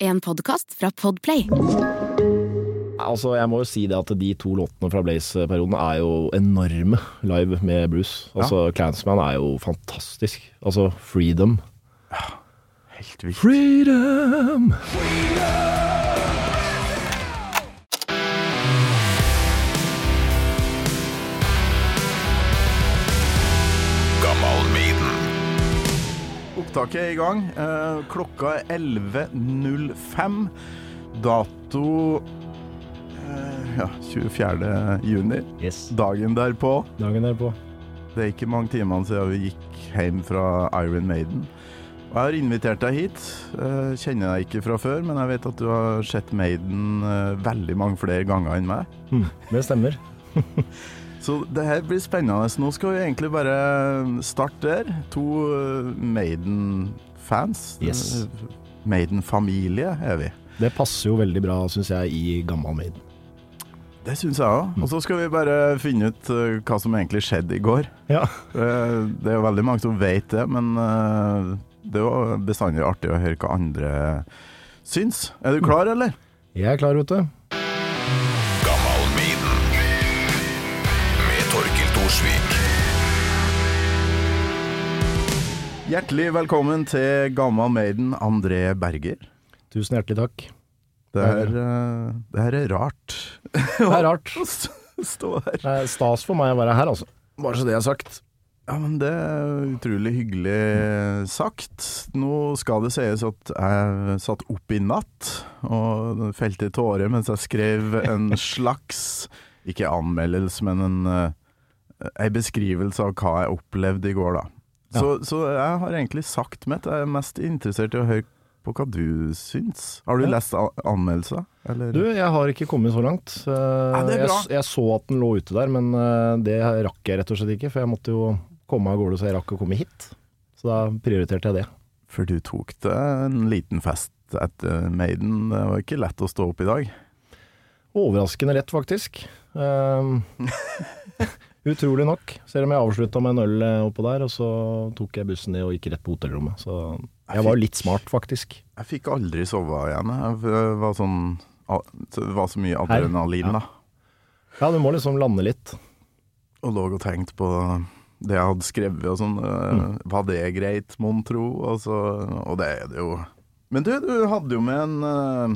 En podkast fra Podplay. Altså, jeg må jo si det at de to låtene fra Blaze-perioden er jo enorme live med Bruce. Altså, Clansman er jo fantastisk. Altså, Freedom. Ja, Helt vilt. Freedom! Opptaket er i gang. Eh, klokka er 11.05. Dato eh, ja, 24. juni. Yes. Dagen derpå. Dagen derpå. Det er ikke mange timene siden vi gikk hjem fra Iron Maiden. Og jeg har invitert deg hit. Eh, kjenner deg ikke fra før, men jeg vet at du har sett Maiden eh, veldig mange flere ganger enn meg. Mm, det stemmer. Så det her blir spennende. Nå skal vi egentlig bare starte der. To eh, Maiden-fans. Yes. Maiden-familie er vi. Det passer jo veldig bra, syns jeg, i gammal Maiden. Det syns jeg òg. Og så skal vi bare finne ut eh, hva som egentlig skjedde i går. Ja. Eh, det er jo veldig mange som vet det, men det er jo bestandig artig å høre hva andre syns. Er du klar, eller? Jeg er klar, vet du. Hjertelig velkommen til Gamma Maiden, André Berger. Tusen hjertelig takk. Det eh, det her er rart. Det er rart. Å stå her. Det er stas for meg å være her, altså. Bare så det er sagt. Ja, men det er utrolig hyggelig sagt. Nå skal det sies at jeg satt opp i natt og felte tårer mens jeg skrev en slags, ikke anmeldelse, men en, eh, en beskrivelse av hva jeg opplevde i går, da. Så, så jeg har egentlig sagt mitt. Jeg er mest interessert i å høre på hva du syns. Har du Ja. lest anmeldelser? Eller? Du, jeg har ikke kommet så langt. Eh, Ja. Jeg, jeg så at den lå ute der, men eh, det rakk jeg rett og slett ikke. For jeg måtte jo komme av gårde så jeg rakk å komme hit. Så da prioriterte jeg det. For du tok det en liten fest etter Maiden. Det var ikke lett å stå opp i dag. Overraskende lett, faktisk. Um, utrolig nok. Selv om jeg avslutta med en øl eh, oppå der, og så tok jeg bussen ned og gikk rett på hotellrommet. Så jeg var litt smart, faktisk. Jeg fikk aldri sove igjen. jeg. Var sånn Det var så mye adrenalin, da. Ja, du må liksom lande litt. Og lå og tenkte på det jeg hadde skrevet og sånn. Mm. Var det greit, mon tro? Og, så- og det er det jo. Men du, du hadde jo med en eh,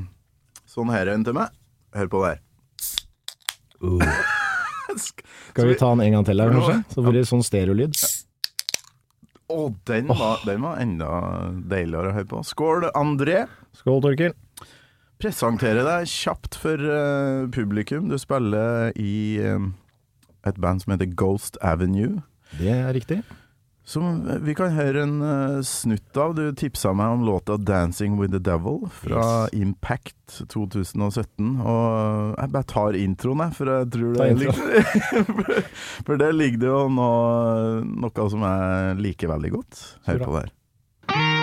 sånn her en til meg. Hør på det her. Sk- Skal vi ta den en gang til her, kanskje? Så blir det sånn stereolyd. Å, den var, den var enda deiligere å høre på. Skål, André. Skål, Torkil. Presentere deg kjapt for uh, publikum. Du spiller i uh, et band som heter Ghost Avenue. Det er riktig. Som vi kan høre en uh, snutt av. Du tipsa meg om låta 'Dancing with the Devil' fra Impact 2017. Og jeg bare tar introen, jeg, for jeg tror det ligger For der ligger det jo noe, noe som jeg liker veldig godt. Hør på det her.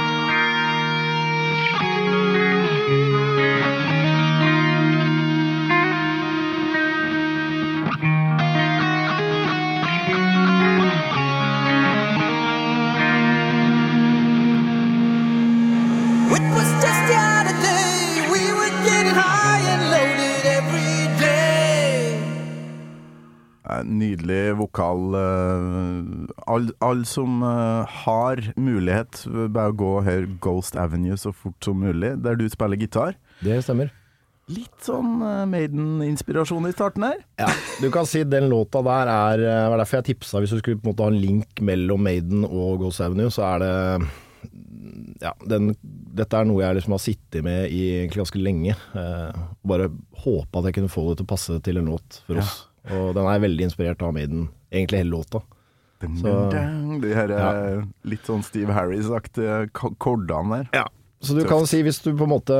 Nydelig vokal. Alle all som eh, har mulighet, bare gå og høre Ghost Avenue så fort som mulig, der du spiller gitar. Det stemmer. Litt sånn eh, Maiden-inspirasjon i starten her. Ja, du kan si den låta der er Det var derfor jeg tipsa hvis du skulle på en måte ha en link mellom Maiden og Ghost Avenue, så er det Ja, den, dette er noe jeg liksom har sittet med i egentlig ganske lenge. Eh, bare håpa at jeg kunne få det til å passe til en låt for oss. Og den er veldig inspirert av Maiden, egentlig hele låta. Så-. De her ja. litt sånn Steve Harris-aktige kordene der. Så du kan si hvis du på en måte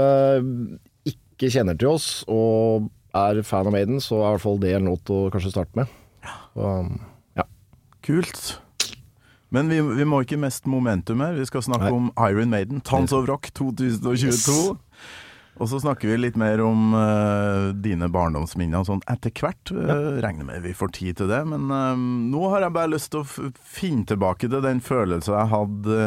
ikke kjenner til oss og er fan av Maiden, så er i hvert fall det en låt å kanskje starte med. Så, ja. Kult. Men vi, vi må ikke mest momentum her. Vi skal snakke Nei. om Iron Maiden, Tons of Rock 2022. Yes. Og så snakker vi litt mer om uh, dine barndomsminner og sånn etter hvert. Uh, regner med vi får tid til det. Men uh, nå har jeg bare lyst til å finne tilbake til den følelsen jeg hadde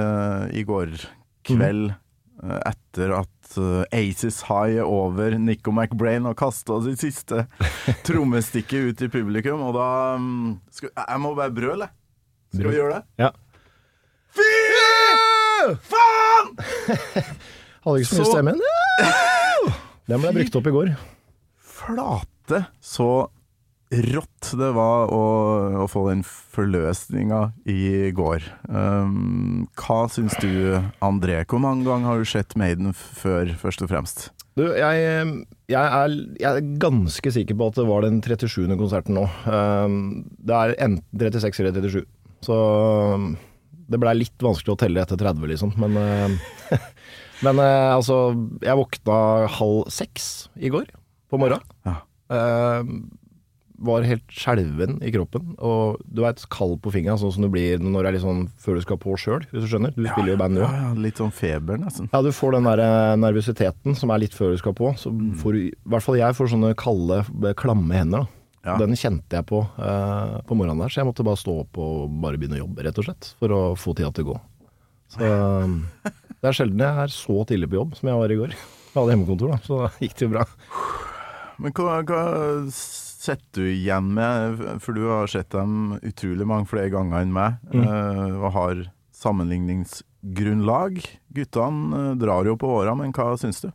i går kveld eh, etter at Aces High er over, Nico McBrain har kasta sitt siste trommestikke ut i publikum, og da um, skal, Jeg må bare brøle, jeg. Skal vi gjøre det? Ja. Fy faen! Hadde ikke så mye stemme igjen. Den ble brukt opp i går. Flate så rått det var å, å få den forløsninga i går. Um, hva syns du, André? Hvor mange ganger har du sett Maiden før, først og fremst? Du, jeg, jeg, er, jeg er ganske sikker på at det var den 37. konserten nå. Um, det er enten 36 eller 37. Så um, det blei litt vanskelig å telle etter 30, liksom. Men, uh, men eh, altså, jeg våkna halv seks i går på morgenen. Ja. Eh, var helt skjelven i kroppen. Og du veit, kald på fingeren, sånn som du blir når det er litt sånn før du skal på sjøl, hvis du skjønner. Du spiller jo i band, nå. Ja, ja, litt sånn feber, nesten. Ja, du får den der eh, nervøsiteten som er litt før du skal på. Så Mm. får du, i hvert fall jeg får sånne kalde, klamme hender. Da. Ja. Den kjente jeg på eh, på morgenen der, så jeg måtte bare stå opp og bare begynne å jobbe, rett og slett. For å få tida til å gå. Så det er sjelden jeg er så tidlig på jobb som jeg var i går. Jeg hadde hjemmekontor, da, så da gikk det jo bra. Men hva, hva setter du igjen med, for du har sett dem utrolig mange flere ganger enn meg, Mm. eh, og har sammenligningsgrunnlag. Guttene eh, drar jo på åra, men hva syns du?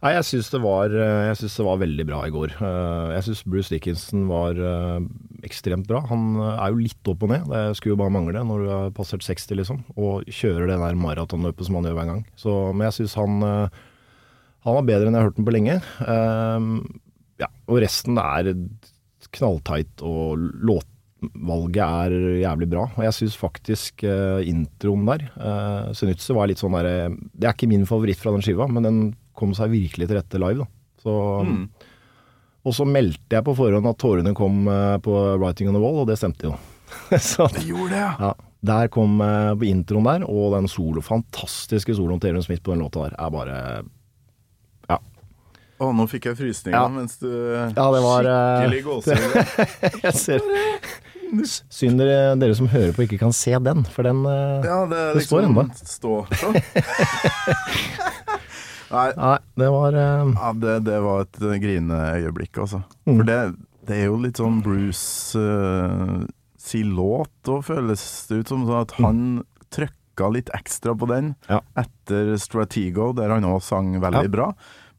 Nei, jeg syns det, eh, det var veldig bra i går. Eh, Jeg syns Bruce Dickinson var eh, ekstremt bra. Han er jo litt opp og ned, det skulle jo bare mangle når du har passert 60, liksom. Og kjører det der maratonløpet som han gjør hver gang. Så, men jeg syns han, han var bedre enn jeg har hørt den på lenge. Ja, og resten er knalltight, og låtvalget er jævlig bra. Og jeg syns faktisk introen der, uh, Senutse, var litt sånn derre Det er ikke min favoritt fra den skiva, men den kom seg virkelig til rette live, da. Så, Og så meldte jeg på forhånd at tårene kom eh, på 'Writing on the Wall', og det stemte jo. så Det gjorde det, ja. ja, der kom eh, på introen der, og den solo, fantastiske soloen til Aaron Smith på den låta der, er bare Å, nå fikk jeg frysninger Ja. mens du Ja, det var, eh, Skikkelig gåsehud. Jeg ser Synd dere, dere som hører på ikke kan se den, for den Ja, det, er liksom, står ennå. Nei, Nei, det var eh, ja, det, det var et eh, grineøyeblikk, altså. Mm. For det, det er jo litt sånn Bruce uh, si låt, og føles det ut som sånn at han trykka litt ekstra på den Mm. Ja. etter Stratego, der han òg sang veldig Ja. bra.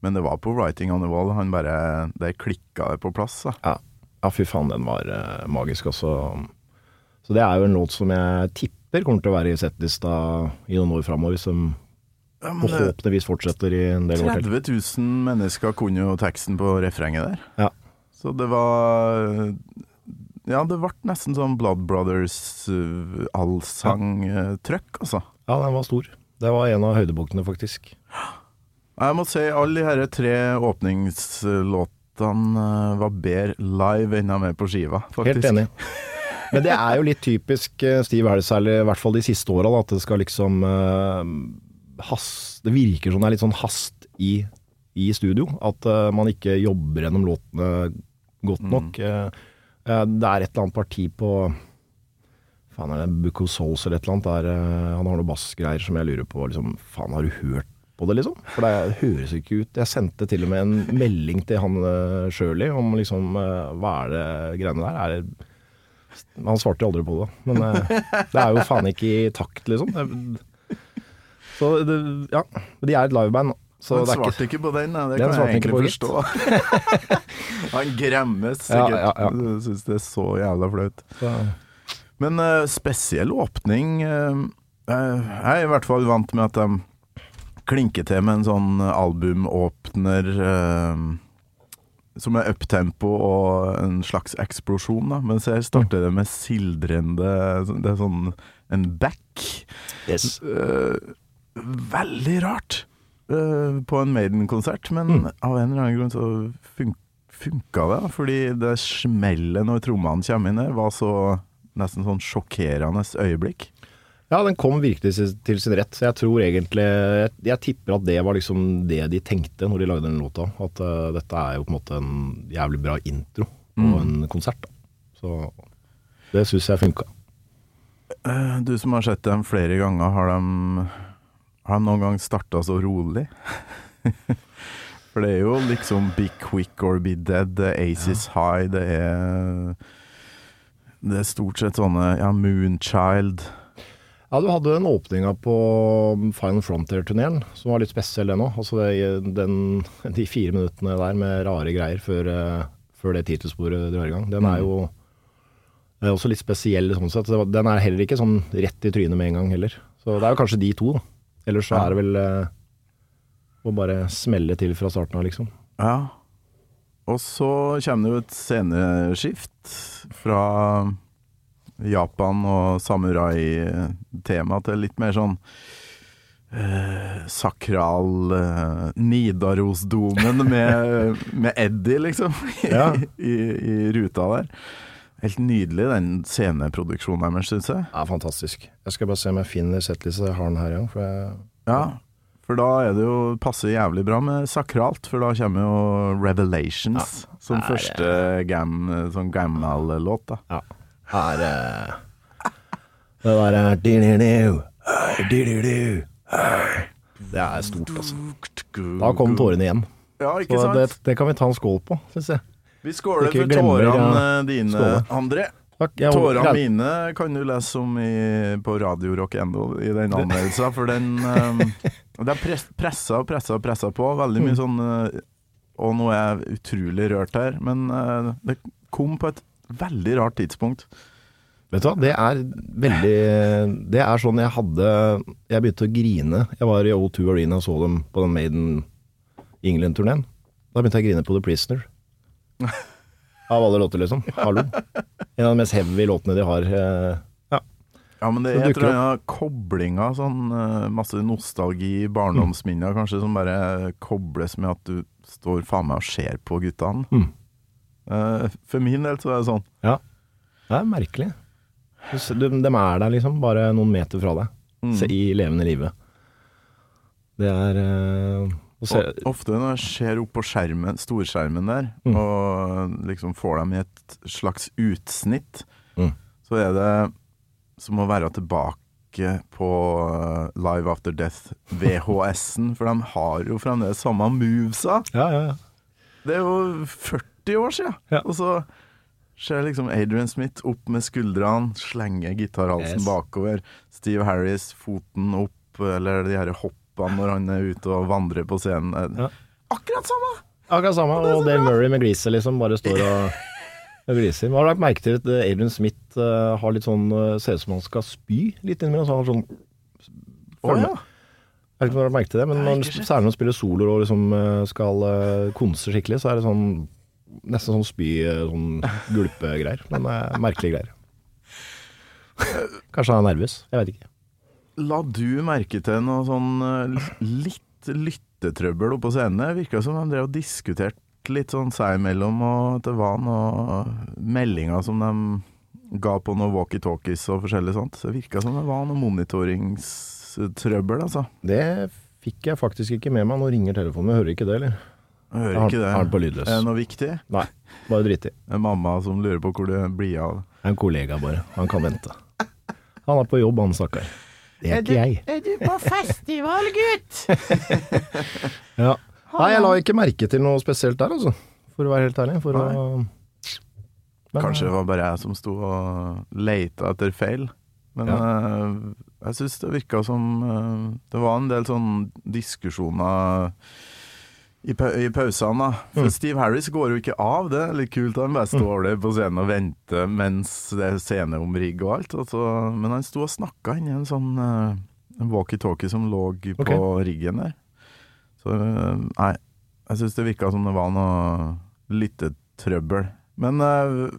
Men det var på Writing on the Wall han bare Der klikka det på plass. Ja, ja, fy faen, den var uh, magisk også. Så det er jo en låt som jeg tipper kommer til å være i settlista i noen år framover, de Ja, men, eh, forhåpentligvis fortsetter i en del år til. 30 000 mennesker kunne jo teksten på refrenget der. Ja. Så det var Ja, det ble nesten sånn Blood Brothers uh, allsang-trøkk, altså. Ja, den var stor. Det var en av høydepunktene, faktisk. Jeg må si alle de her tre åpningslåtene uh, var bedre live enn de er på skiva, faktisk. Helt enig. Men det er jo litt typisk eh, Steve Harris, særlig i hvert fall de siste åra, at det skal liksom eh, hast, Det virker som det er litt sånn hast i, i studio. At uh, man ikke jobber gjennom låtene godt nok. Mm. Uh, det er et eller annet parti på Faen, er det Book Souls eller et eller annet? Der, han har noen bassgreier som jeg lurer på. Liksom, faen, har du hørt på det, liksom? For det høres ikke ut. Jeg sendte til og med en melding til han Shirley om liksom Hva er det greiene der? Er det han svarte aldri på det, men det er jo faen ikke i takt, liksom. Det, så det, ja, de er et liveband. Så Han det er svarte ikke ikke på den, det Den kan jeg egentlig forstå. Han gremmes sikkert. ja, ja. Jeg Syns det er så jævla flaut. Ja. Men uh, spesiell åpning eh, eh, Jeg er i hvert fall vant med at de klinker til med en sånn albumåpner uh, som er uptempo og en slags eksplosjon, da. Mens her starter det med sildrende Det er sånn en back. yes. Eh, veldig rart uh, på en Maiden-konsert, men Mm. av en eller annen grunn så fun funka det. Fordi det smellet når trommene kommer inn der, var så nesten sånn sjokkerende øyeblikk. Ja, den kom virkelig til, sin rett. Jeg tror egentlig jeg, jeg tipper at det var liksom det de tenkte når de lagde den låta. At uh, dette er jo på en måte en jævlig bra intro på Mm. en konsert. Da. Så det syns jeg funka. Eh, du som har sett dem flere ganger, har de Har de noen gang starta så rolig? For det er jo liksom Be Quick or Be Dead, det er Aces High, det er Det er stort sett sånne Ja, Moonchild. Ja, du hadde den åpninga på Final Frontier-turneen, som var litt spesiell, det nå. Altså det, den, de fire minuttene der med rare greier før, eh, før det titelsporet drar i gang. Den er jo det er også litt spesiell sånn sett. Den er heller ikke sånn rett i trynet med en gang heller. Så det er jo kanskje de to, da. Ellers så er det vel eh, å bare smelle til fra starten av, liksom. Ja. Og så kommer det jo et sceneskift fra Japan og samurai-tema til litt mer sånn eh, sakral eh, Nidarosdomen med, med Eddie, liksom, Ja. i, i ruta der. Helt nydelig, den sceneproduksjonen deres, syns jeg. Ja, fantastisk. Jeg skal bare se om jeg finner settlista. Jeg har den her, ja. For jeg, Ja, for da er det jo passer jævlig bra med sakralt, for da kommer jo Revelations som det er- første gam, sånn gammel-låt, da. ja. Her er Det derre. Det er stort, altså. Da kom tårene igjen. Ja, ikke Så sant? det, det kan vi ta en skål på, syns jeg. Vi skåler for tårene ja. dine, Skåle. André. Tårene mine kan du lese om i, på Radio Rock Endo i den anmeldelsen, for den um, Det er press, pressa og pressa og pressa på. Veldig Mm. mye sånn eh, Og nå er jeg utrolig rørt her, men uh, det kom på et veldig rart tidspunkt. Vet du hva, det er veldig Det er sånn jeg hadde Jeg begynte å grine. Jeg var i O2 Arena og så dem på den Maiden England-turneen. Da begynte jeg å grine på The Prisoner. Av alle låter, liksom. Hallo. En av de mest heavy låtene de har. eh, Ja. Ja, men det jeg dukker eller koblinger, sånn eh, masse nostalgi, barndomsminner kanskje, som bare kobles med at du står faen meg og ser på guttene. Mm. Eh, for min del så er det sånn. ja. Det er merkelig. Du De er der, liksom. Bare noen meter fra deg. Mm. I levende livet. Det er Og ofte når jeg ser opp på skjermen, storskjermen der, Mm. og liksom får dem i et slags utsnitt, Mm. så er det som å være tilbake på eh, Live After Death, VHS-en, for de har jo fremdeles samme movesa. Ja, ja, ja. Det er jo 40 år. Ja. Og så ser liksom Adrian Smith opp med skuldrene, slenger gitarhalsen Yes. bakover. Steve Harris, foten opp, eller de her hoppene når han er ute og vandrer på scenen. Ja. Akkurat samme! Akkurat samme. Og Dale Murray med gliset liksom bare står og og gliser. Men Har du lagt merke til at eh, Adrian Smith eh, har litt sånn eh, Ser ut som han skal spy litt innimellom. Så han har sånn Å Oh, ja. Jeg vet ikke om du har merket det, men når, særlig når han spiller soloer og liksom skal uh, konse skikkelig, så er det sånn nesten sånn spy, sånn gulpegreier. Men merkelige greier. Kanskje han er nervøs. Jeg vet ikke. La du merke til noe sånn eh, litt lyttetrøbbel oppe på scenen? Virka som de drev og diskuterte litt sånn seg imellom, og det var noen meldinger som de ga på noen walkietalkies og forskjellig sånt. Det virka som det var noe monitoringstrøbbel, altså. Det fikk jeg faktisk ikke med meg. Nå ringer telefonen. Jeg hører ikke det, eller? Jeg hører ikke det. har den på lydløs. Er det noe viktig? Nei, bare drittig. En mamma som lurer på hvor du blir av. En kollega bare. Han kan vente. Han er på jobb, han stakkar. Det er ikke jeg. Er du på festival, gutt? Ja. Nei, jeg la ikke merke til noe spesielt der, altså. For å være helt ærlig. For å Men, Kanskje det var bare jeg som sto og leita etter feil. Men ja. jeg syns det virka som eh, Det var en del sånn diskusjoner i, pa i pausene. da. For Mm. Steve Harris går jo ikke av, det er litt kult. Han bare står der på scenen og venter mens det er sceneomrigg og alt. Og så, men han sto og snakka inni en sånn uh, en walkietalkie som lå på okay. riggen der. Så uh, nei, jeg syns det virka som det var noe lyttetrøbbel. Men uh,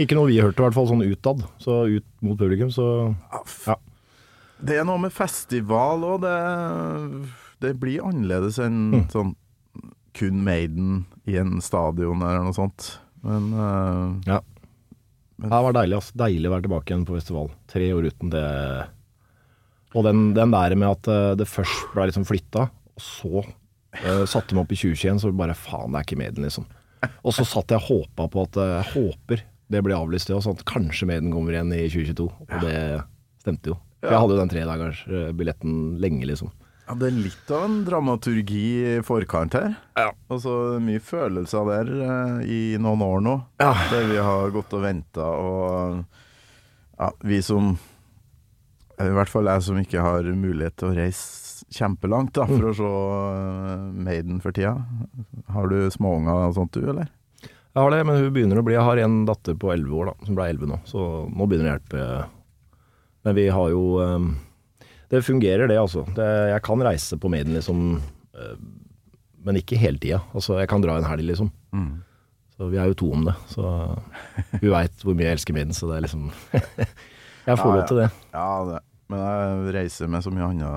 Ikke noe vi hørte, i hvert fall sånn utad. Så ut mot publikum, så Ja. Det er noe med festival òg. Det, det blir annerledes enn Mm. sånn kun Maiden i en stadion eller noe sånt. Men uh, Ja. Det var deilig, altså. Deilig å være tilbake igjen på festival. Tre år uten det. Og den, den der med at eh, det først ble liksom flytta, og så uh, satte de opp i 2021, så bare faen, det er ikke Maiden, liksom. Og så satt jeg og håpa på at Jeg håper det blir avlyst, det, og sånn at kanskje Maiden kommer igjen i 2022. Og det stemte jo. For jeg hadde jo den tredagersbilletten lenge, liksom. Ja, det er litt av en dramaturgi i forkant her. Ja. Altså mye følelser der eh, i noen år nå. Ja. Der vi har gått og venta, og ja, vi som I hvert fall jeg som ikke har mulighet til å reise kjempelangt da, for å se eh, Maiden for tida. Har du småunger og sånt du, eller? Jeg har det, men hun begynner å bli Jeg har en datter på 11 år, da, som ble 11 nå, så nå begynner det å hjelpe. Men vi har jo eh, Det fungerer, det, altså. Det, jeg kan reise på Maiden, liksom, eh, men ikke hele tida. Altså, jeg kan dra en helg, liksom. Så vi er jo to om det. Så hun veit hvor mye jeg elsker Maiden, så det er liksom Jeg får Ja, lov til det. Ja, det. Men jeg reiser med så mye andre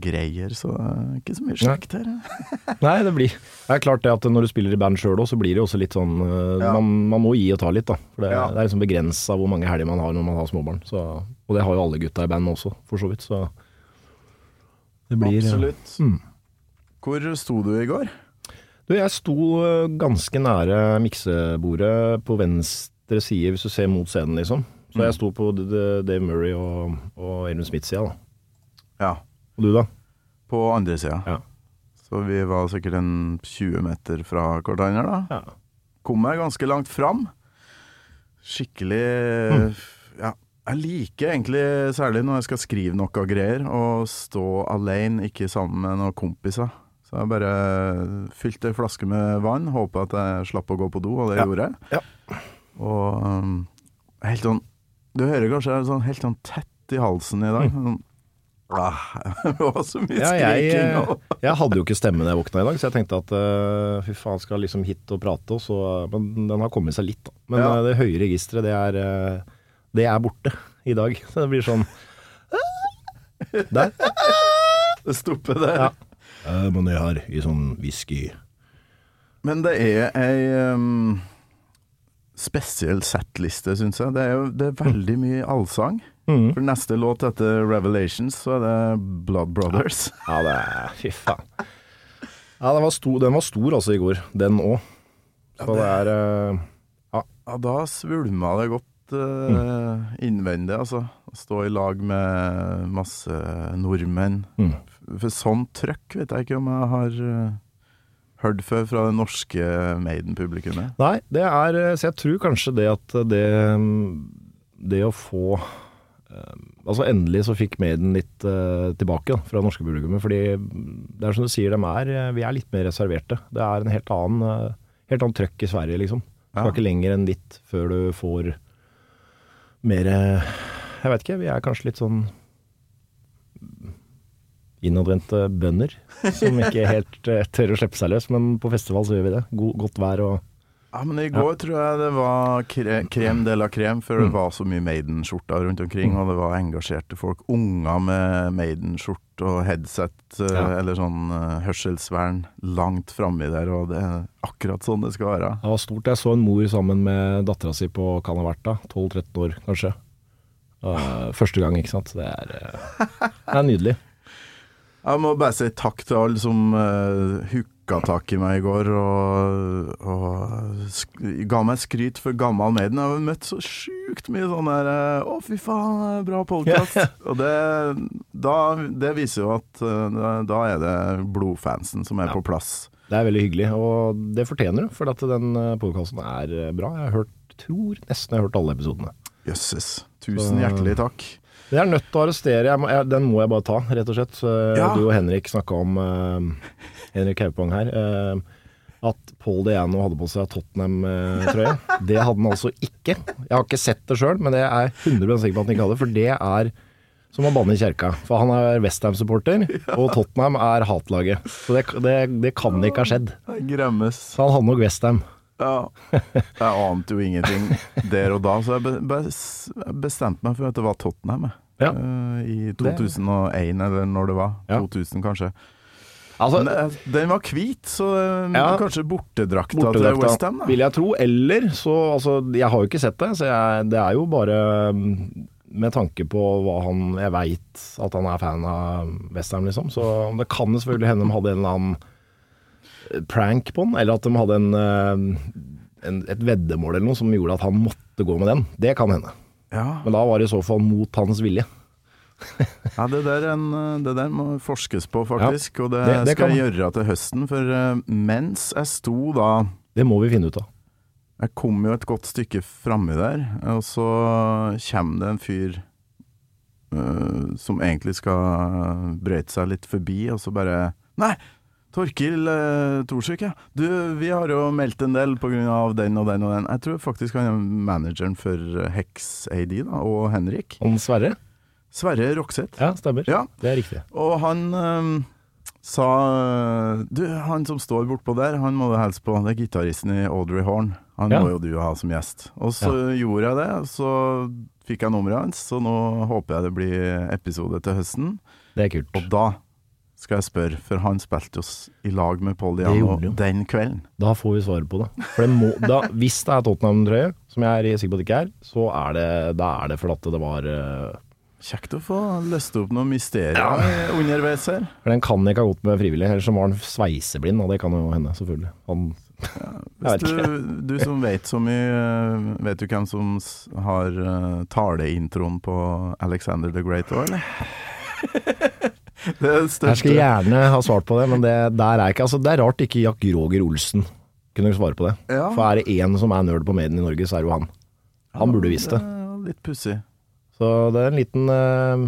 greier, så det er ikke så mye slekt her. Nei, det blir Det er klart det at når du spiller i band sjøl òg, så blir det jo også litt sånn eh, Ja. man, man må gi og ta litt, da. For det, Ja. det er liksom begrensa hvor mange helger man har når man har småbarn. Så, og det har jo alle gutta i bandet også, for så vidt. Så blir Absolutt. Mm. Hvor sto du i går? Du, jeg sto eh, ganske nære miksebordet på venstre side, hvis du ser mot scenen, liksom. Så Mm. jeg sto på Dave Murray og, og Adrian Smith-sida, da. Ja, Og du, da? på andre sida. Ja. Så vi var sikkert en 20 meter fra hverandre, da. Ja. Kom meg ganske langt fram. Skikkelig Mm. Ja. Jeg liker egentlig, særlig når jeg skal skrive noe greier, å stå alene, ikke sammen med noen kompiser. Så jeg bare fylte ei flaske med vann, håpa at jeg slapp å gå på do, og det Ja. gjorde jeg. Ja. Og um, helt sånn Du hører kanskje jeg er sånn helt sånn tett i halsen i dag. Mm. ah, det var så mye Mm. Ja, jeg, skriking. eh, jeg hadde jo ikke stemme da jeg våkna i dag, så jeg tenkte at uh, fy faen, skal liksom hit og prate, og så Men den har kommet seg litt, da. Men Ja. eh, det høye registeret, det er eh, Det er borte i dag. Så det blir sånn Der. Det stopper der. Ja. Uh, må ned her i sånn whisky. Men det er ei um, spesiell setliste, syns jeg. Det er jo det er veldig mye allsang. Mm. For neste låt etter Revelations, så er det Blood Brothers. Ja, det er Fy faen. Ja, den var, stor, den var stor altså i går. Den òg. Så det er eh, Ja, da svulma det godt uh, innvendig, altså. Å stå i lag med masse nordmenn. mm. For sånn trøkk vet jeg ikke om jeg har uh, hørt før fra det norske Maiden-publikummet. Nei, det er eh, Så jeg tror kanskje det at det Det å få eh, Altså endelig så fikk Maiden litt uh, tilbake da, fra det norske publikummet. Fordi det er som du sier, de er, eh, vi er litt mer reserverte. Det er en helt annen eh, Helt annet trøkk i Sverige, liksom. Det Ja. ikke lenger enn litt før du får mer Jeg vet ikke, vi er kanskje litt sånn innadvendte bønder som ikke helt eh, tør å slippe seg løs, men på festival så gjør vi det. God, godt vær og Ja, men i går tror jeg det var kre krem de la krem, før det Mm. var så mye Maiden-skjorter rundt omkring, og det var engasjerte folk. Unger med Maiden-skjort og headset, eh, Ja. eller sånn eh, hørselsvern, langt framme der, og det er akkurat sånn det skal være. Det var stort. Jeg så en mor sammen med dattera si på kan ha vært da, 12-13 år kanskje. Uh, første gang, ikke sant. Det er, eh, det er nydelig. Jeg må bare si takk til alle som uh, hooka tak i meg i går og, og ga meg skryt for gammel Maiden. Jeg har møtt så sjukt mye sånn der eh, 'Å, fy faen, bra podkast'. og det, da, det viser jo at eh, da er det blodfansen som er Ja. på plass. Det er veldig hyggelig, og det fortjener du, For at den podkasten er eh, bra. Jeg har hørt, tror nesten jeg har hørt alle episodene. Jøsses. Tusen Så- hjertelig takk. Jeg er nødt til å arrestere. Jeg må, jeg, den må jeg bare ta, rett og slett. Ja. Du og Henrik snakka om eh, Henrik Haupang her. eh, at Paul Diano hadde på seg Tottenham-trøye. Det hadde han altså ikke. Jeg har ikke sett det sjøl, men det er jeg 100 sikker på at han ikke hadde. For det er som å banne i kjerka. For han er Westham-supporter, og Tottenham er hatlaget. Så det, det, det kan ikke ha skjedd. Så han hadde nok Westham. Ja. Jeg ante jo ingenting der og da, så jeg be be jeg bestemte meg for at det var Tottenham. jeg. Ja. Eh, I 2001, eller når det var. Ja. 2000, kanskje. Altså, eh, den var hvit, så eh, Ja. kanskje bortedrakta til bortedrakta, Westham, vil jeg tro. Eller så Altså, jeg har jo ikke sett det, så jeg, det er jo bare mm, med tanke på hva han Jeg veit at han er fan av Westham, liksom. Så det kan selvfølgelig hende de hadde en eller annen eh, prank på den, eller at de hadde en, en, et veddemål eller noe som gjorde at han måtte gå med den. Det kan hende. Ja. Men da var det i så fall mot hans vilje. Ja, det der, er en, det der må forskes på, faktisk. og det, det- det skal jeg gjøre til høsten. For eh, mens jeg sto da Det må vi finne ut av. Jeg kom jo et godt stykke framme der, og så kommer det en fyr uh, som egentlig skal brøyte seg litt forbi, og så bare Nei! Torkil eh, Thorsvik, ja. Du, vi har jo meldt en del av den og den og den. Jeg tror faktisk han er manageren for Hex AD, da, og Henrik. Om Sverre? Sverre Rokseth. Ja, stemmer. Ja. Det er riktig. Og han øhm, sa Du, han som står bortpå der, han må du hilse på. Det er gitaristen i Audrey Horn. Han Ja. må jo du ha som gjest. Og så gjorde jeg det, så fikk jeg nummeret hans, så nå håper jeg det blir episode til høsten. Det er kult. Og da skal jeg spørre, for han spilte oss i lag med Paul Diano den kvelden. Da får vi svaret på det. Det må, da, hvis det er Tottenham-trøye, som jeg er sikker på at det ikke er, så er det, da er det fordi det var eh, Kjekt å få løst opp noen mysterier underveis her. For den kan ikke ha gått med frivillig, ellers var han sveiseblind, og det kan jo hende, selvfølgelig. Han, Hvis du, du som vet så mye, vet du hvem som har uh, taleintroen på Alexander the Great òg, eller? det er jeg skulle gjerne ha svart på det, men det, der er ikke, altså, det er rart ikke Jack Roger Olsen kunne svare på det. Ja. For er det én som er nerd på Maiden i Norge, så er det jo han. Han burde visst det. Det litt pussig. Så det er en liten uh...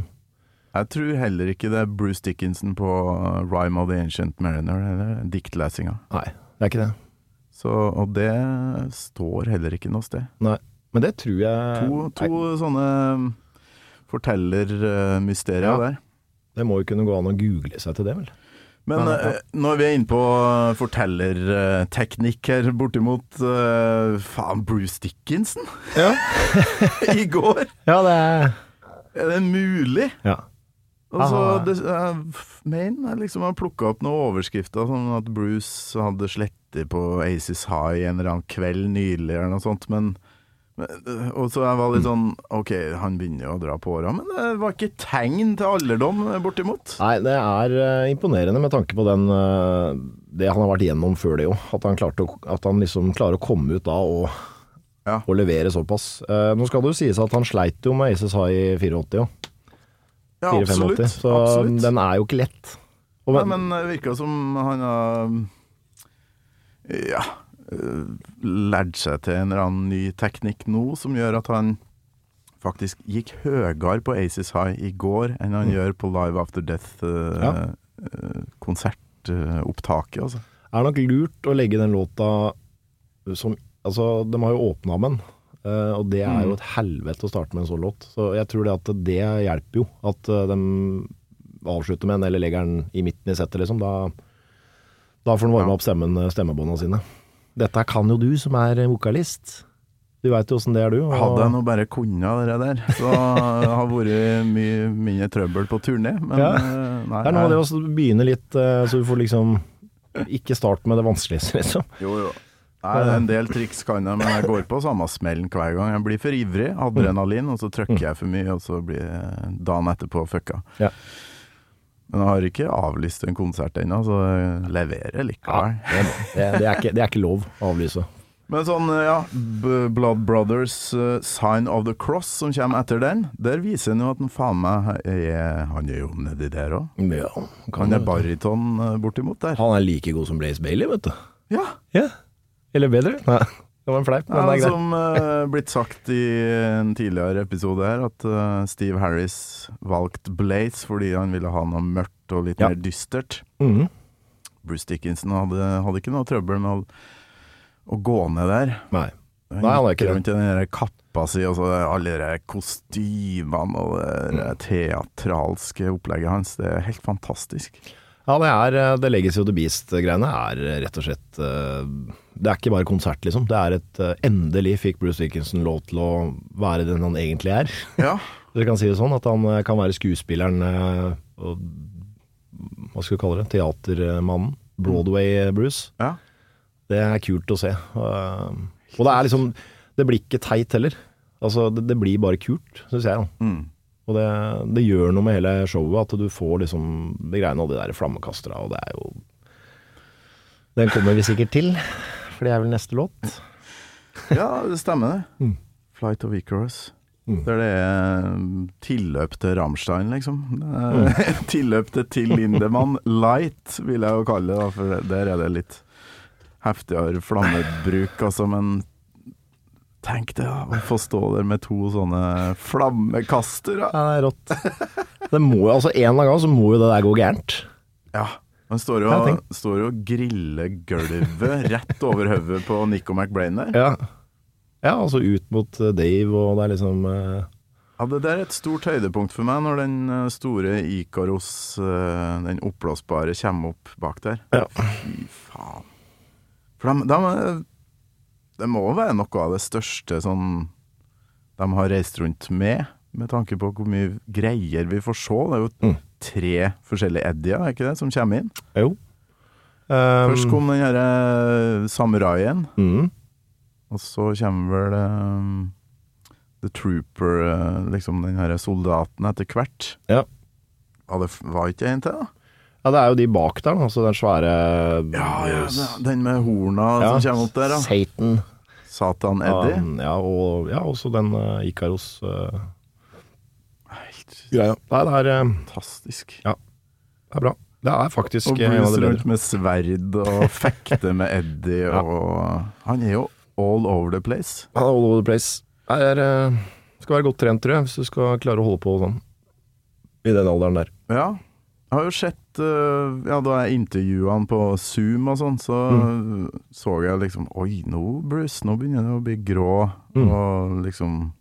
Jeg tror heller ikke det er Bruce Dickinson på uh, Rhyme of the Ancient Mariner, eller diktlesinga. Nei, det er ikke det. Så, og det står heller ikke noe sted. Nei. Men det tror jeg To, to sånne fortellermysterier Ja. der. Det må jo kunne gå an å google seg til det, vel. Men Ja, ja. eh, når vi er inne på fortellerteknikk her, bortimot uh, Faen, Bruce Dickinson Ja, i går! ja det er Er det mulig? Ja. Altså, det, jeg mener liksom har plukka opp noen overskrifter, sånn at Bruce hadde slettet på Aces High en eller annen kveld nylig, eller noe sånt, men og så jeg var litt sånn Ok, han begynner jo å dra på åra, men det var ikke tegn til alderdom, eh, bortimot. Nei, det er eh, imponerende med tanke på den eh, det han har vært gjennom før det jo. At han, å, at han liksom klarer å komme ut da og, Ja. og levere såpass. Eh, nå skal det jo sies at han sleit jo med Aces High i 84 jo. Ja, 4-85, absolutt. så absolutt. den er jo ikke lett. Og, Nei, men det virka som han har Ja øh, lært seg til en eller annen ny teknikk nå som gjør at han faktisk gikk høyere på Aces High i går enn han gjør på Live After øh, Ja. Death-konsertopptaket, altså. er nok lurt å legge den låta som Altså, de har jo åpna med den. Uh, og det er jo et helvete å starte med en sånn låt. Så jeg tror det at det hjelper jo. At eh, de avslutter med den, eller legger den i midten i settet, liksom. Da, da får den varme opp stemmen, stemmebåndene sine. Dette kan jo du som er vokalist. Du veit jo åssen det er, du. og- Hadde jeg nå bare kunnet det der, så det har vært mye mindre trøbbel på turné. Men Ja. øh, nei. Det er noe av det å begynne litt, eh, så du får liksom Ikke starte med det vanskeligste, liksom. Jo, jo. Nei, en del triks kan jeg, men jeg går på samme smellen hver gang. Jeg blir for ivrig, adrenalin, og så trykker jeg for mye, og så blir dagen etterpå fucka. Ja. Men jeg har ikke avlyst en konsert ennå, så jeg leverer likevel. Det, det, er ikke, det er ikke lov å avlyse. Men sånn, ja, B Blood Brothers uh, Sign of the Cross som kommer etter den, der viser han jo at han faen meg er Han er jo nedi der òg. Ja, Han er baryton uh, bortimot der. Han er like god som Blaze Bailey, vet du. Ja. Ja. Eller bedre. Nei, det var en fleip, men Ja, det er greit. som uh, blitt sagt i en tidligere episode her, at uh, Steve Harris valgte Blaze fordi han ville ha noe mørkt og litt Ja. mer dystert. Mhm. Bruce Dickinson hadde, hadde ikke noe trøbbel med å, å gå ned der. Nei. Han Nei, han ikke rundt i den der kappa si, og så alle de kostymene og det Mm. teatralske opplegget hans. Det er helt fantastisk. Ja, det er eh, The Legacy of the Beast-greiene er eh, rett og slett eh, Det er ikke bare konsert, liksom. Det er et eh, Endelig fikk Bruce Dickinson lov til å være den han egentlig er. Ja. Dere kan si det sånn, at han eh, kan være skuespilleren eh, og Hva skal vi kalle det? Teatermannen. Broadway-Bruce. ja. Det er kult å se. Og det er liksom Det blir ikke teit heller. Altså, det, det blir bare kult, syns jeg. da. Mm. Og det, det gjør noe med hele showet, at du får liksom de greiene og de der flammekastere, og det er jo Den kommer vi sikkert til, for det er vel neste låt. ja, det stemmer det. Mm. Flight of Icarus. Der det er tilløp til Rammstein, liksom. Er tilløp til Till Lindemann light, vil jeg jo kalle det, da, for der er det litt heftigere flammebruk, altså. Men tenk det, da, å få stå der med to sånne flammekastere. Ja, det er rått. Det må jo, altså En eller annen gang så må jo det der gå gærent. Ja. Han står jo, står jo og griller gulvet rett over hodet på Nico McBrain der. Ja. ja, altså ut mot eh, Dave, og det er liksom eh, Ja, det der er et stort høydepunkt for meg, når den eh, store Ikaros, den oppblåsbare, kommer opp bak der. Ja. Fy faen. For de, de, det må være noe av det største sånn de har reist rundt med, med tanke på hvor mye greier vi får se. Det er jo Mm. tre forskjellige Eddier, er ikke det, som kommer inn? Jo. Um, Først kom den herre samuraien, mm, og så kommer vel eh, The Trooper, eh, liksom den herre soldaten etter hvert. Ja. ja det var ikke en til, da? Ja, det er jo de bak der. Altså den svære Ja, ja, den med horna Ja, som kommer opp der, da. Satan. Satan Eddie. Um, ja, og ja, også den uh, Ikaros uh, greia. Nei, det er, eh, fantastisk. det er bra. Det er faktisk Og eh, en av Bruce de rundt bedre. med sverd og fekte med Eddie, Ja. og Han er jo all over the place. Han er all over the place. Det er, eh, skal være godt trent, tror jeg, hvis du skal klare å holde på sånn. I den alderen der. Ja. Jeg har jo sett Ja, da jeg intervjua han på Zoom og sånn, så Mm. så jeg liksom Oi, nå, Bruce, nå begynner det å bli grå. Mm. Og liksom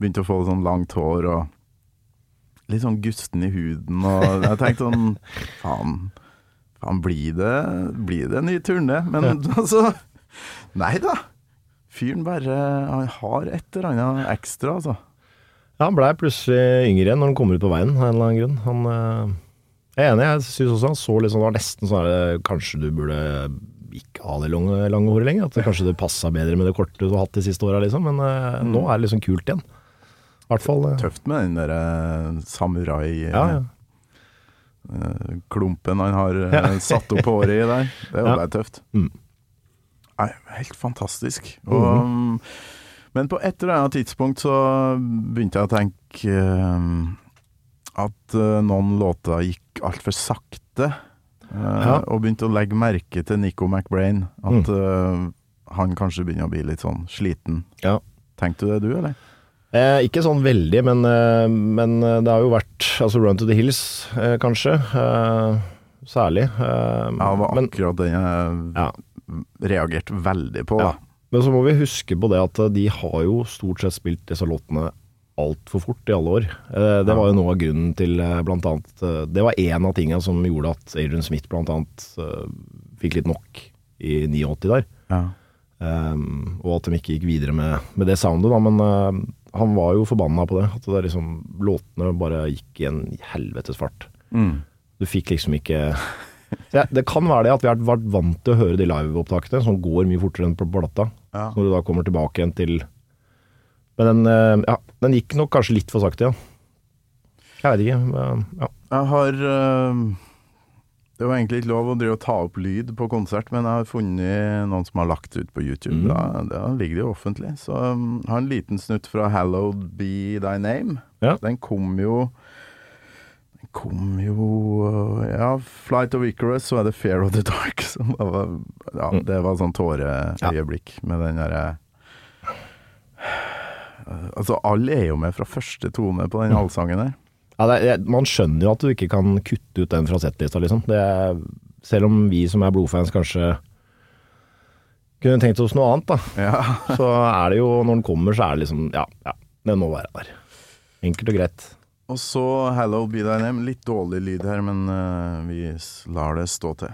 Begynte å få sånn langt hår og litt sånn gusten i huden. Og jeg tenkte sånn Faen, faen blir det Blir det en ny turné? Men altså Nei da. Fyren bare Han har et eller annet ekstra, altså. Ja, han blei plutselig yngre igjen når han kommer ut på veien, av en eller annen grunn. Han, eh, jeg er enig, jeg syns også han så litt sånn, det var nesten sånn at Kanskje du burde ikke ha det lange, lange håret lenger? At kanskje det passa bedre med det korte du har hatt de siste åra, liksom. Men mm. nå er det liksom kult igjen. Hvert fall eh, Tøft med den derre samurai... Ja, ja. eh, klumpen han har eh, Ja. satt opp håret i der. Det er jo Ja. tøft. Mm. Nei, helt fantastisk. Og, mm, Men på et eller annet tidspunkt så begynte jeg å tenke eh, at eh, noen låter gikk altfor sakte. eh, Ja. Og begynte å legge merke til Nico McBrain. At eh, han kanskje begynner å bli litt sånn sliten. Ja. Tenkte du det, du, eller? Eh, ikke sånn veldig, men, eh, men eh, det har jo vært altså Run to the Hills, eh, kanskje. Eh, særlig. Eh, Ja, det var akkurat den jeg ja. reagerte veldig på. Ja. Men så må vi huske på det at de har jo stort sett spilt disse låtene altfor fort i alle år. Eh, det var jo noe av grunnen til blant annet Det var en av tingene som gjorde at Adrian Smith blant annet fikk litt nok i 89 der. Ja. Um, og at de ikke gikk videre med, med det soundet, da. Men han var jo forbanna på det. At det liksom, låtene bare gikk i en helvetes fart. Mm. Du fikk liksom ikke ja, Det kan være det at vi har vært vant til å høre de liveopptakene, som går mye fortere enn på plata. Ja. Når du da kommer tilbake igjen til Men den, eh, ja, den gikk nok kanskje litt for sakte, ja. Jeg vet ikke. men, Ja. Jeg har øh, Det var egentlig ikke lov å drive og ta opp lyd på konsert, men jeg har funnet noen som har lagt ut på YouTube. Mm. Da, da ligger det jo offentlig. Så um, har en liten snutt fra 'Hallowed Be Thy Name'. Ja. Den kom jo Den kom jo øh, Ja, 'Flight of Icarus', så er det 'Fear of the Dark'. Som var, ja, Mm. det var sånn tåreøyeblikk med den derre Altså, alle er jo med fra første tone på Mm. den allsangen der. Ja, er- man skjønner jo at du ikke kan kutte ut den fra settlista, liksom. Det er, selv om vi som er blodfans kanskje kunne tenkt oss noe annet, da. Ja. Så er det jo, når den kommer, så er det liksom Ja, ja, den må være der. Enkelt og greit. Og så Hello Be Thy Name. Litt dårlig lyd her, men uh, vi lar det stå til.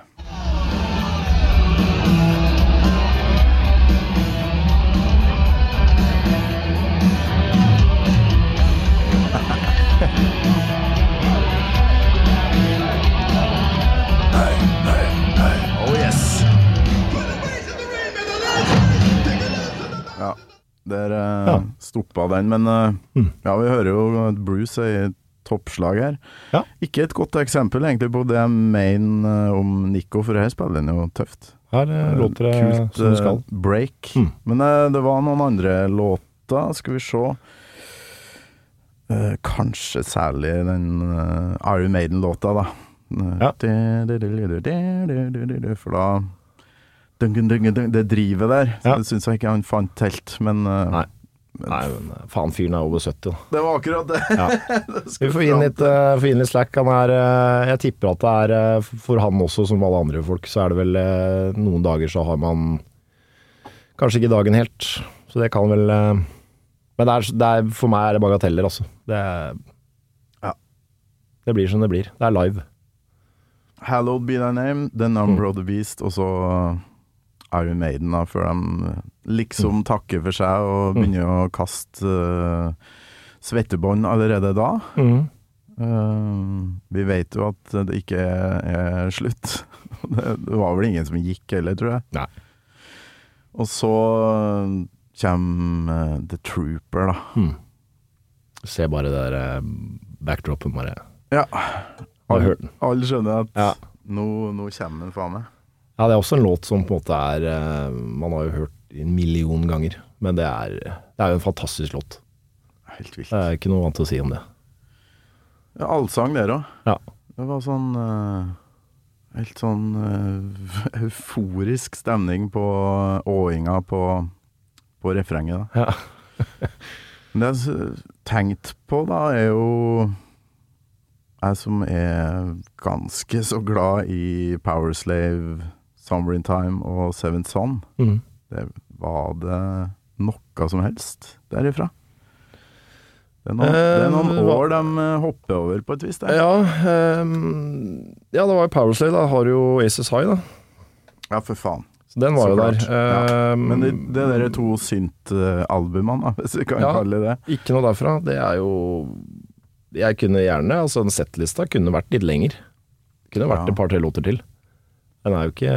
Stoppa den, men eh, Mm. ja, vi hører jo at Bruce er i toppslag her. Ja. Ikke et godt eksempel egentlig på det jeg mener eh, om Nico, for her spiller han jo tøft. Her eh, låter det Kult som det skal. eh, break. Mm. Men eh, det var noen andre låter, skal vi se. Eh, kanskje særlig den eh, Iron Maiden-låta, da. Eh, Ja. For da dun, dun, dun, Det drivet der, Ja. det syns jeg ikke han fant helt, men eh, Nei. Nei, men eh, faen, fyren er over 70, da. Det var akkurat det. Ja. Det Vi får inn litt, eh, får inn litt slack. Han er, uh, jeg tipper at det er uh, for han også, som alle andre folk, så er det vel noen dager så har man kanskje ikke dagen helt. Så det kan vel Men det er, det er, for meg er det bagateller, altså. Det, Ja. det blir som det blir. Det er live. Hallowed be thy name, The Number of the Beast, og så Iron Maiden, da, før de liksom takker for seg og Mm. begynner å kaste uh, svettebånd allerede da. Eh, vi vet jo at det ikke er slutt. det, var vel ingen som gikk heller, tror jeg. Nei. Og så kommer uh, The Trooper, da. Mm. Se bare det der uh, backdropen, bare. Ja. Alle all. Skjønner at Ja. nå, nå kommer den faen meg. Ja, det er også en låt som på en måte er eh, Man har jo hørt en million ganger, men det er, det er jo en fantastisk låt. Helt vilt. Det er ikke noe annet å si om det. Ja, allsang dere òg. Ja. Det var sånn eh, Helt sånn eh, euforisk stemning på åinga på, på refrenget, da. Ja. Det jeg har tenkt på, da, er jo Jeg som er ganske så glad i Powerslave, Summer in Time og Seven Son. Mm. Det, var det noe som helst derifra? Det er noen, det er noen Eh, år de eh, hopper over på et vis. Der. Ja, eh, ja, det var jo Powerslay, da. Har jo Aces High, da. Ja, for faen. Så den var Så jo der. klart, ja. Ehm, Men det, det der er to synt-albumene, hvis vi kan Ja. kalle det det. Ikke noe derfra. Det er jo Jeg kunne gjerne Altså, den settlista kunne vært litt lenger. Kunne vært Ja. et par-tre låter til. Den er jo ikke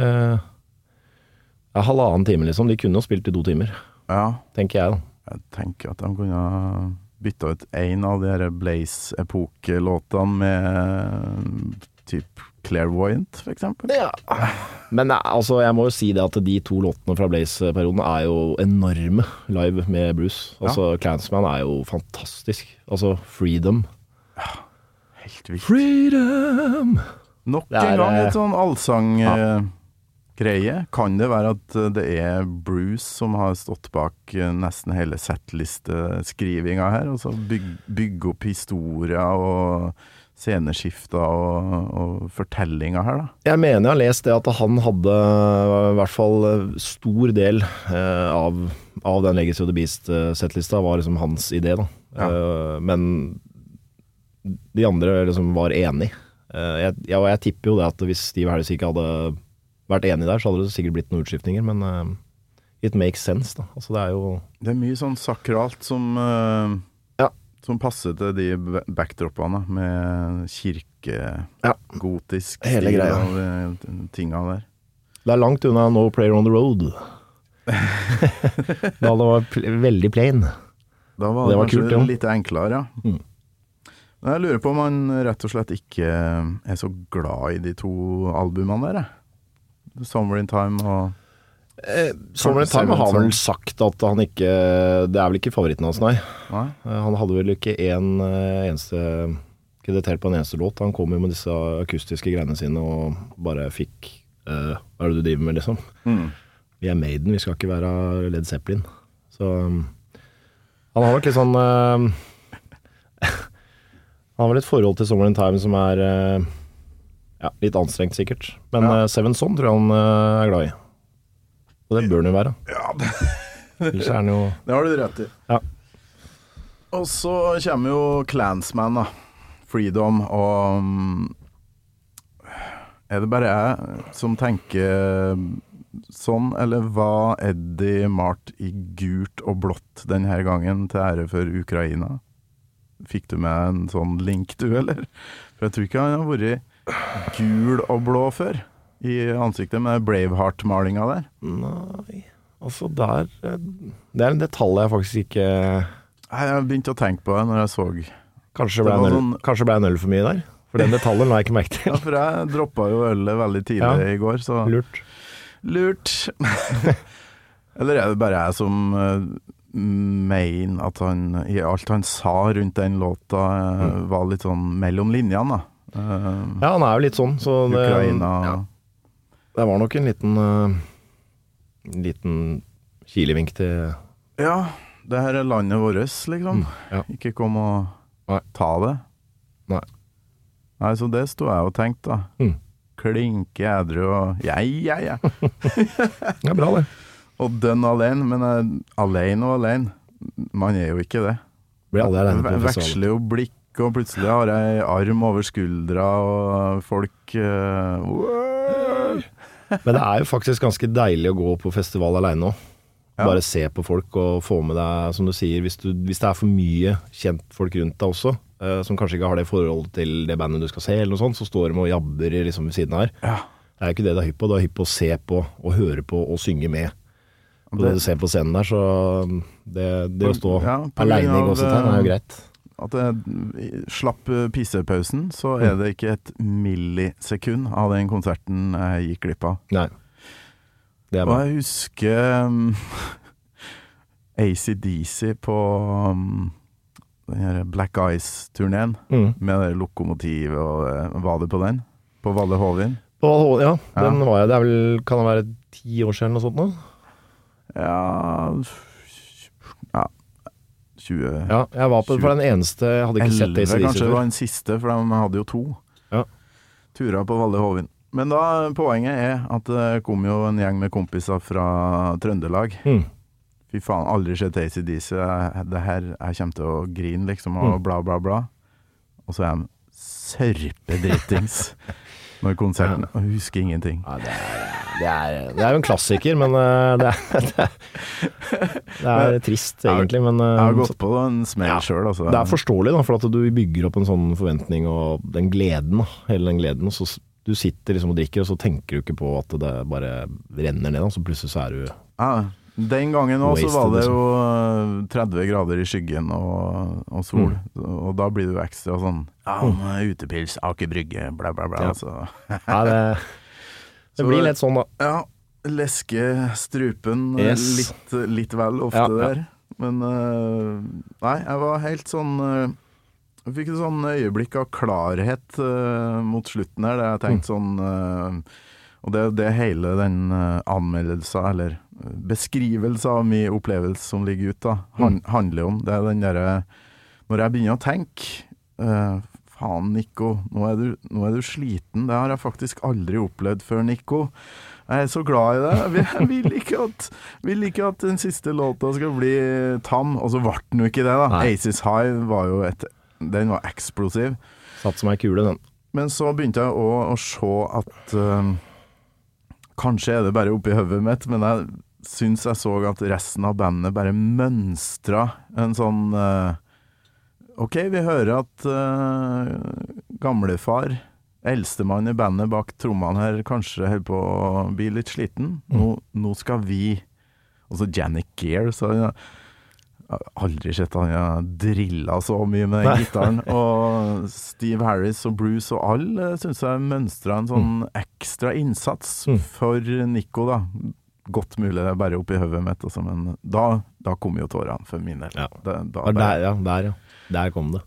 Det er halvannen time, liksom. De kunne jo spilt i to timer, Ja, tenker jeg, da. jeg tenker at de kunne bytta ut én av de her Blaze-epoke-låtene med typ Clairvoyant, eksempel. Ja. Men eh, altså, jeg må jo si det at de to låtene fra Blaze-perioden er jo enorme live med Bruce. Altså, Clansman er jo fantastisk. Altså, Freedom. Ja. Helt vilt. Freedom! Nok Det er, en gang eh, et sånn allsang-greie. Ja. Kan det være at eh, det er Bruce som har stått bak eh, nesten hele settlisteskrivinga her? Altså bygge bygge opp historier og sceneskifter og, og fortellinger her, da? Jeg mener jeg har lest det at han hadde i hvert fall eh, stor del eh, av, av den Legacy of the Beast-settlista var liksom hans idé, da. Ja. Eh, men de andre liksom var enig. Eh, jeg, jeg, og jeg tipper jo det at hvis Steve Harris ikke hadde vært enig der, så hadde det sikkert blitt noen utskiftninger, men eh, it makes sense, da. Altså det er jo Det er mye sånn sakralt som eh, Ja. Som passer til de backdropene, med kirkegotisk Ja. Hele greia. og tinga der. Det er langt unna No Player on the Road. da det var veldig plain. Da var Det det, var kanskje kult, ja. litt enklere, ja. Mm. Jeg lurer på om han rett og slett ikke er så glad i de to albumene der, jeg. Summer in Time og Eh, Summer in Time har vel sagt at han ikke Det er vel ikke favoritten hans, nei. Nei? Eh, Han hadde vel ikke en eh, eneste kreditert på en eneste låt. Han kom jo med disse akustiske greiene sine og bare fikk uh, Hva er det du driver med, liksom? Mm. Vi er Maiden, vi skal ikke være Led Zeppelin. Så um, han har nok litt sånn eh, Han har vel et forhold til Summer in Time som er eh, ja, litt anstrengt, sikkert. Men Ja. eh, Seven Son tror jeg han eh, er glad i. Og det bør han jo være. Ja, det, Ellers er han jo det har du rett i. Ja. Og så kommer jo Clansman, da. Freedom og mm, Er det bare jeg som tenker sånn, eller var Eddie Mart i gult og blått denne gangen til ære for Ukraina? Fikk du med en sånn link, du, eller? For jeg tror ikke han har vært gul og blå før. I ansiktet med Braveheart-malinga der. Nei, altså der eh, Det er en detalj jeg faktisk ikke Nei, Jeg begynte å tenke på det når jeg så Kanskje Det ble var en sånn- kanskje ble en øl for mye der? For den detaljen la jeg ikke merke Ja, for jeg droppa jo ølet veldig tidlig Ja. i går, så Lurt. lurt. Eller er det bare jeg som eh, mener at han i alt han sa rundt den låta, mm. var litt sånn mellom linjene, da. Uh, Ja, han er jo litt sånn, så det, Ukraina ja, det var nok en liten uh, liten kilevink til Ja, det her er landet vårt, liksom. ja. Ikke kom og Nei. ta det. Nei. Nei, så det sto jeg og tenkte, da. Mm. Klinke edru og ja, ja, ja. er bra det. Og dønn alene, men eh, alene og alene. Man er jo ikke det. Blir alle alene på Veksler jo blikk, og plutselig har jeg arm over skuldra, og folk uh, wow. Men det er jo faktisk ganske deilig å gå på festival aleine òg. Ja. Bare se på folk og få med deg, som du sier, hvis, du, hvis det er for mye kjentfolk rundt deg også, uh, som kanskje ikke har det forholdet til det bandet du skal se, eller noe sånt, så står de og jabber liksom ved siden av her. Ja. Det er jo ikke det du er hypp på, du er hypp på å se på og høre på og synge med. På det, du ser på scenen der, så det, det å stå Ja, aleine i gåsetegn er jo eh, greit. At det slapp pisepausen, pissepausen, så er det ikke et millisekund av den konserten jeg gikk glipp av. Nei. Det er Og jeg husker um, ACDC på um, den Black Eyes-turneen, Mm. med det lokomotivet og eh, Var det på den? På Valle Hovin? På ja, Ja. den var jeg Det er vel, kan det være ti år siden eller noe sånt nå? Ja Ja 20 Ja, jeg var på for den eneste Jeg hadde ikke sett 11 ACDC kanskje det var den siste, for de hadde jo to Ja. turer på Valle Hovin. Men da, poenget er at det kom jo en gjeng med kompiser fra Trøndelag. Mm. Fy faen, aldri sett ACDC. Det her, jeg kommer til å grine, liksom, og Mm. bla, bla, bla. Og så er de sørpedritings når konserten Og husker ingenting. Ja, det, er, det, er, jo en klassiker, men eh, det er, det er, det er trist, egentlig. Men Jeg har eh, gått på en smell Ja, sjøl, altså. det er forståelig, da, for at du bygger opp en sånn forventning og den gleden, hele den gleden. Så du sitter liksom og drikker, og så tenker du ikke på at det bare renner ned, og så plutselig så er du Ja, den gangen òg så var det liksom. jo eh, 30 grader i skyggen og, og sol, og da blir du ekstra sånn Ja, er utepils, Aker Brygge, bla, bla, bla. Ja. Så. ja det, det blir litt sånn, da. Ja, leske strupen eh, Yes. litt, litt vel ofte Ja, der. Men eh, nei, jeg var helt sånn eh, Jeg fikk et sånn øyeblikk av klarhet uh, mot slutten her, der jeg tenkte sånn uh, Og det det hele den uh, anmeldelsen, eller eh, beskrivelse av min opplevelse som ligger ute, da, han, handler om. Det er den derre Når jeg begynner å tenke uh, Faen, Nico, nå er, du, nå er du sliten. Det har jeg faktisk aldri opplevd før, Nico. Jeg er så glad i det. Jeg vil- ikke at, vil ikke at den siste låta skal bli tam. Og så ble den jo ikke det, da. Nei. Aces High var jo et Den var eksplosiv. Satt som ei kule, den. Men så begynte jeg òg å se at eh, Kanskje er det bare oppi hodet mitt, men jeg syns jeg så at resten av bandet bare mønstra en sånn uh, Ok, vi hører at uh, gamlefar, eldstemann i bandet bak trommene her, kanskje holder på å bli litt sliten. Nå, nå skal vi Og så Janik Gear, så hun. har aldri sett han har drilla så mye med gitaren. Og Steve Harris og Bruce og alle syns jeg mønstra en sånn ekstra innsats Mm. for Nico, da. Godt mulig det er bare oppi hodet mitt, også, men da, da kom jo tårene for min del. Ja. Det, Ja, bare- der, ja. Der, ja. Der kom det.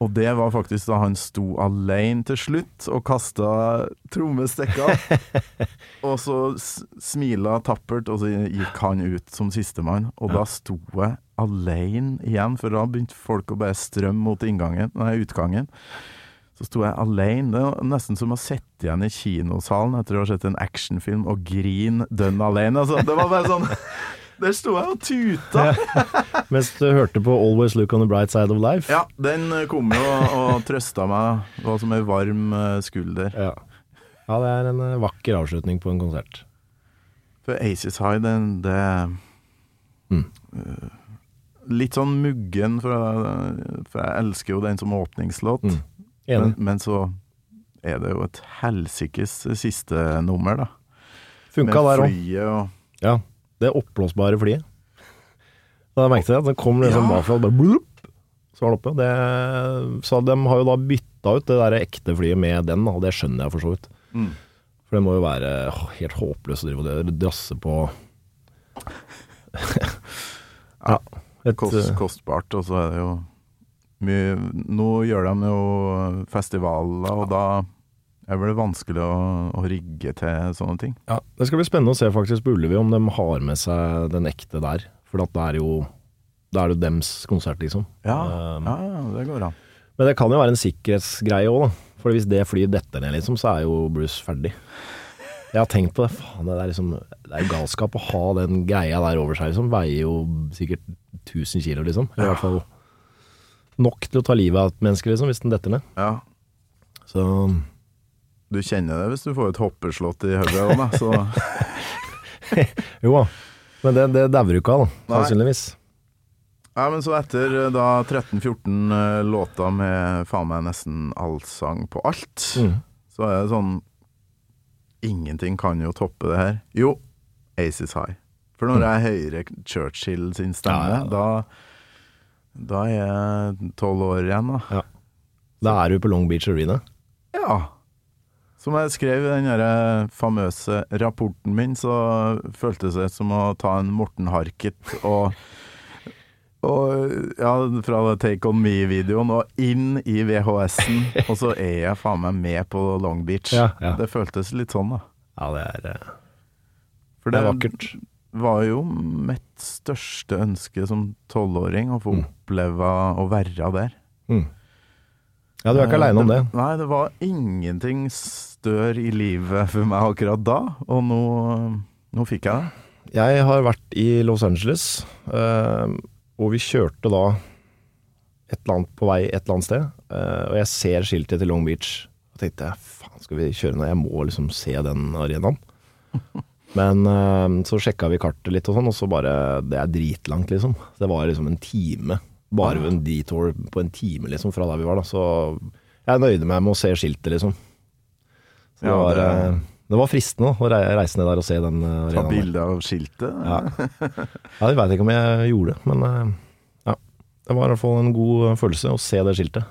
og det var faktisk da han sto alene til slutt og kasta trommestekka. og så smila tappert, og så gikk han ut som sistemann. Og da sto jeg alene igjen, for da begynte folk å bare strømme mot inngangen, nei, utgangen. Så sto jeg alene. Det var nesten som å sitte igjen i kinosalen etter å ha sett en actionfilm og grine dønn alene. Altså, det var bare sånn Der sto jeg og tuta! Mens du hørte på 'Always Look on the Bright Side of Life'. Ja, den eh, kom jo og, trøsta meg. Det var som ei varm eh, skulder. Ja. Ja, det er en eh, vakker avslutning på en konsert. For Aces High, den, det Mm. eh, Litt sånn muggen, for jeg, for jeg elsker jo den som åpningslåt. Mm. Men, men så er det jo et helsikes siste nummer, da. Funka der òg. og Ja. Det oppblåsbare flyet. Da jeg merket jeg at den kom liksom Ja. bakfra og bare blup, så var den oppe. Det, så de har jo da bytta ut det der ekte flyet med den, og det skjønner jeg for så vidt. Mm. For det må jo være helt håpløst å drive og drasse på Ja, Et, kost, eh, kostbart, og så er det jo mye Nå gjør de jo festivaler, og da er vel det vanskelig å, å rigge til sånne ting. Ja, Det skal bli spennende å se faktisk på Ullevi om de har med seg den ekte der. For at det er jo Da er det jo dems konsert, liksom. Ja, Um, ja, det går an. Men det kan jo være en sikkerhetsgreie òg, da. For hvis det flyet detter ned, liksom, så er jo Bruce ferdig. Jeg har tenkt på det. Faen, det er liksom Det er galskap å ha den greia der over seg, liksom. Veier jo sikkert 1000 kilo, liksom. I hvert fall nok til å ta livet av et menneske, liksom, hvis den detter ned. Ja, Så du kjenner det hvis du får et hoppeslott i hodet òg, da. Så jo da. Men det, det dauer jo ikke av. Nei. Sannsynligvis. Ja, men så etter eh, da 13-14 eh, låter med faen meg nesten allsang på alt, Mm. så er det sånn Ingenting kan jo toppe det her. Jo, Aces High. For når jeg hører Churchill sin stemme, Mm. Ja, ja, da Da er jeg tolv år igjen, da. Da er du på Long Beach Arena. Ja. Som jeg skrev i den der famøse rapporten min, så føltes det som å ta en Morten Harket og og ja, fra Take On Me-videoen og inn i VHS-en, og så er jeg faen meg med på Long Beach. Ja, ja. Det føltes litt sånn, da. Ja, det er, eh, For det er vakkert. Var jo mitt største ønske som tolvåring, å få Mm. oppleve å være der. Mm. Ja, du er ikke aleine om det. Nei, det var ingenting stør i livet for meg akkurat da, og nå, nå fikk jeg det. Jeg har vært i Los Angeles, eh, og vi kjørte da et eller annet på vei et eller annet sted, eh, og jeg ser skiltet til Long Beach. Og tenkte jeg, faen skal vi kjøre nå? Jeg må liksom se den arenaen. Men uh, så sjekka vi kartet litt og sånn, og så bare Det er dritlangt, liksom. Det var liksom en time. Bare en detour på en time, liksom, fra der vi var, da. Så jeg nøyde meg med å se skiltet, liksom. Så det, Ja, var, det- eh, det var fristende å reise ned der og se den arenaen. Ta bilde av skiltet. Ja. ja, jeg veit ikke om jeg gjorde det, men eh, ja. Det var i hvert fall en god eh, følelse å se det skiltet.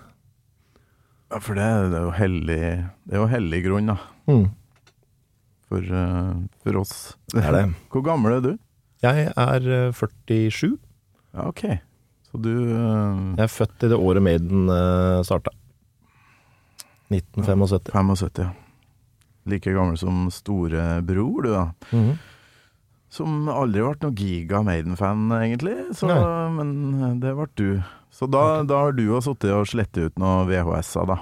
Ja, for det, det er jo hellig Det er jo hellig grunn, da. Mm. For, eh, for oss. Det er det. Hvor gammel er du? Jeg er eh, 47. Ja, ok. Så du eh, Jeg er født i det året Maiden starta. 1975. 75, ja. Like gammel som storebror, du, da. Mhm. Som aldri ble noen Giga Maiden-fan, egentlig. Så, men eh, det ble du. Så da, da har du jo sittet og slettet ut noen VHS-er, da.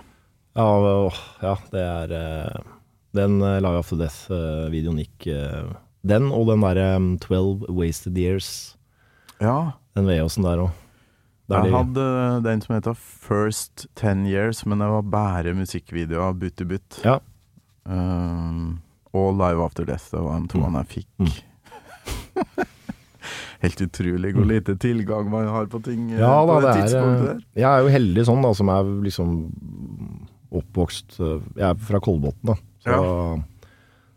Ja, å, ja, det er eh, Den uh, Live After Death-videoen gikk eh, Den og den derre um, 12 Wasted Years. Ja. Den VHS-en der òg. Jeg hadde den som heter First Ten Years, men det var bare musikkvideo butt i butt. Ja. Um, og Live After Death, det var de toene jeg fikk. Mm. Helt utrolig hvor lite tilgang man har på ting ja, da, på det det tidspunktet eh, der. Jeg er jo heldig sånn da, som er liksom oppvokst eh, Jeg er fra Kolbotn, da. Så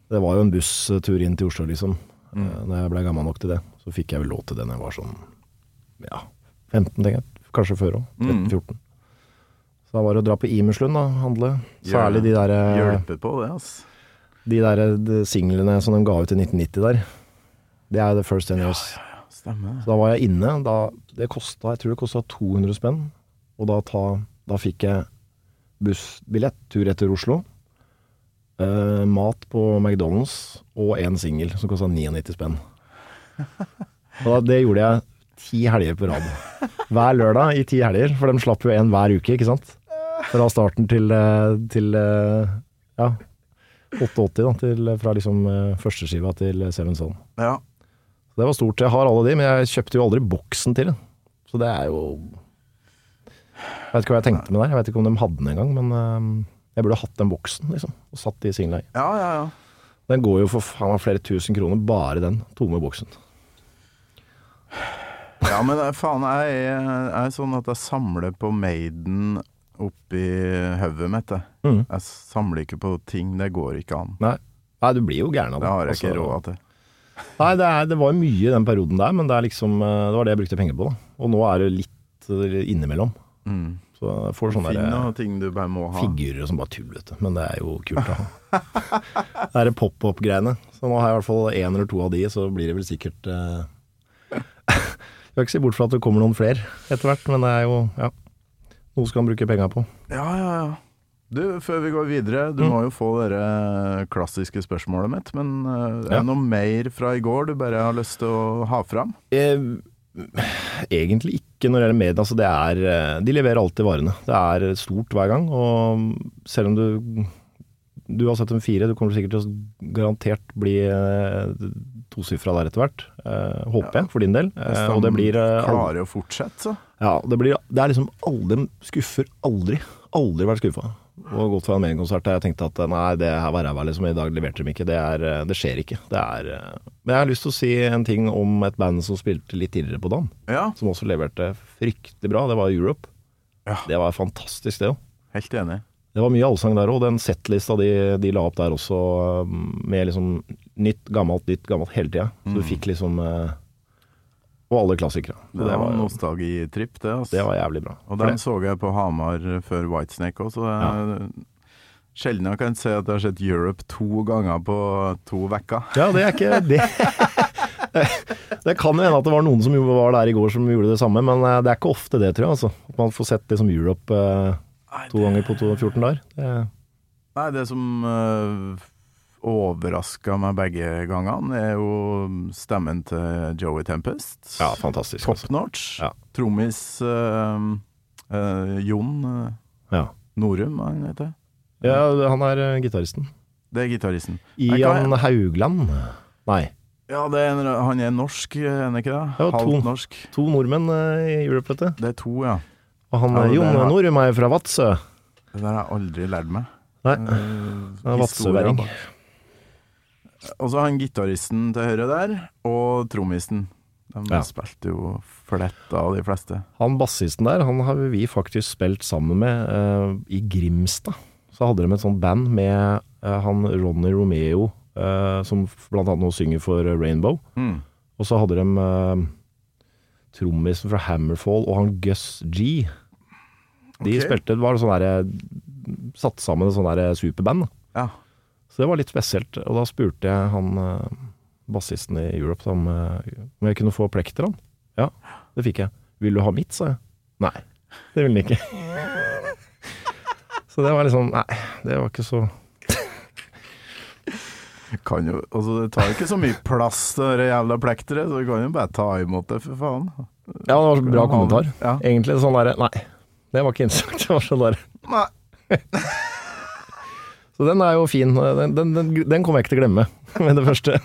det var jo en busstur inn til Oslo, liksom. Mm. Eh, Når jeg ble gammel nok til det. Så fikk jeg vel lov til det når jeg var sånn ja, 15, tenker jeg. Kanskje før òg. Mm. 13-14. Så da var det å dra på Imerslund, da. Handle. Særlig de der, eh, Hjelpe på det, ass. de der de singlene som de ga ut i 1990 der. Det er The First Ten Years. Stemmer. Så da var jeg inne. Da, det kosta, jeg tror det kosta 200 spenn. Og da, ta, da fikk jeg bussbillett tur etter Oslo. Uh, mat på McDonald's og én singel som kosta 99 spenn. Og det gjorde jeg ti helger på rad. Hver lørdag i ti helger, for de slapp jo en hver uke, ikke sant? Fra starten til, eh, til eh, ja, 88, da, til, fra liksom førsteskiva til Seven Son. Ja. Det var stort. Jeg har alle de, men jeg kjøpte jo aldri boksen til. Så det er jo Jeg vet ikke hva jeg tenkte med der. Jeg vet ikke om de hadde den engang, men øhm, jeg burde hatt den boksen, liksom. Og satt de singlene i. ja, ja, ja. Den går jo for faen meg flere tusen kroner, bare den tomme boksen. Ja, men det- faen, jeg er, jeg er sånn at jeg samler på Maiden oppi hodet mitt. jeg. Mhm. Jeg samler ikke på ting, det går ikke an. Nei. Nei, du blir jo gæren av Det det. har jeg ikke Altså, råd til. Nei, det, er, det var mye i den perioden der, men det, er liksom, øh, det var det jeg brukte penger på. da. Og nå er det litt øh, innimellom. Mm. Så jeg får sånne Finn noen ting du bare må ha. figurer som bare tull, vet du. Men det er jo kult å ha. det er pop-up-greiene. Så nå har jeg i hvert fall én eller to av de, så blir det vel sikkert eh, vil ikke si bort fra at det kommer noen flere etter hvert, men det er jo ja, noe skal han bruke penga på. Ja, ja, ja. Du, før vi går videre, du Mm. må jo få det klassiske spørsmålet mitt, men eh, er Ja. det noe mer fra i går du bare har lyst til å ha fram? Eh, egentlig ikke når det gjelder media. Altså det er, eh, de leverer alltid varene. Det er stort hver gang. Og selv om du du har sett dem fire, du kommer sikkert til å garantert bli eh, tosifra der etter hvert. Eh, håper jeg, for din del. Hvis Eh, og det de blir klarer å fortsette, så. Ja, det, blir, det er liksom alle De skuffer aldri. Aldri vært skuffa. Og gått fra en menikonsert der jeg tenkte at nei, det her var ræva, liksom. I dag leverte de ikke. Det, er, eh, det skjer ikke. Det er eh, Men jeg har lyst til å si en ting om et band som spilte litt tidligere på dagen. Ja, Som også leverte fryktelig bra. Det var Europe. Ja. Det var fantastisk, det òg. helt enig. Det var mye allsang der òg. Den settlista de, de la opp der også, um, med liksom nytt, gammelt, nytt, gammelt hele tida. Så du fikk liksom eh, Og alle klassikere. Så Det det, var nostalgitripp, det. Altså. det var jævlig bra. Og den så jeg på Hamar før Whitesnake òg, så det er sjelden jeg kan si at jeg har sett Europe to ganger på to uker. Ja, det er ikke det. det kan jo hende at det var noen som var der i går som gjorde det samme, men eh, det er ikke ofte det, tror jeg. Altså. At man får sett liksom Europe eh, to ganger på to, 14 dager. Det, Nei, det som uh, overraska meg begge gangene, er jo stemmen til Joey Tempest. ja, fantastisk. Top Altså. notch. Ja. Trommis eh, eh, Jon eh, Ja. Norum, han heter. ja, han er gitaristen. Det er gitaristen. Ian kan- Haugland. Nei, Ja, det er en, han er norsk, er han ikke det? Ja. Halvt norsk. to nordmenn i Europe, vet du. Det er to, ja. Og han Ja, Jon har- Norum er fra Vadsø. Det der har jeg aldri lært meg. Nei, Uh, vadsøværing. Og så han gitaristen til høyre der, og trommisen. De Ja. spilte jo fletta av de fleste. Han bassisten der, han har vi faktisk spilt sammen med uh, i Grimstad. Så hadde de et sånt band med uh, han Ronny Romeo, uh, som blant annet nå synger for Rainbow. Mm. Og så hadde de uh, trommisen fra Hammerfall og han Gus G. De okay. spilte, var sånn derre Satt sammen et sånn derre superband. Ja. Så det var litt spesielt. Og da spurte jeg han eh, bassisten i Europe om, eh, om jeg kunne få plekter, han. Ja, det fikk jeg. Vil du ha mitt, sa jeg. Nei, det ville han ikke. så det var liksom Nei, det var ikke så Kan jo, altså det tar ikke så mye plass, det jævla plekteret, så du kan jo bare ta imot det, for faen. Ja, det var bra kommentar. Ja. Egentlig sånn derre Nei, det var ikke interessant. Det var sånn der. Nei. Så den er jo fin. Den, den, den, den kommer jeg ikke til å glemme med det første.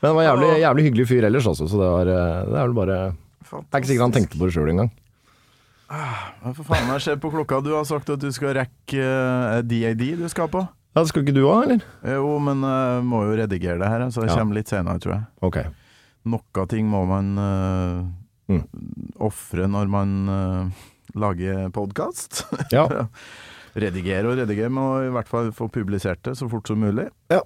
Men han var jævlig, jævlig hyggelig fyr ellers, også, Så det var eh, Det er vel bare det er ikke sikkert han tenkte på det sjøl engang. Hva for faen, jeg ser på klokka. Du har sagt at du skal rekke uh, DAD du skal på. Ja, skal ikke du òg, eller? Jo, men jeg må jo redigere det her, så det Ja. kommer litt senere, tror jeg. Ok. Noe ting må man uh, Mm. ofre når man uh, lager podkast. Ja. redigere og redigere, men i hvert fall få publisert det så fort som mulig. Ja.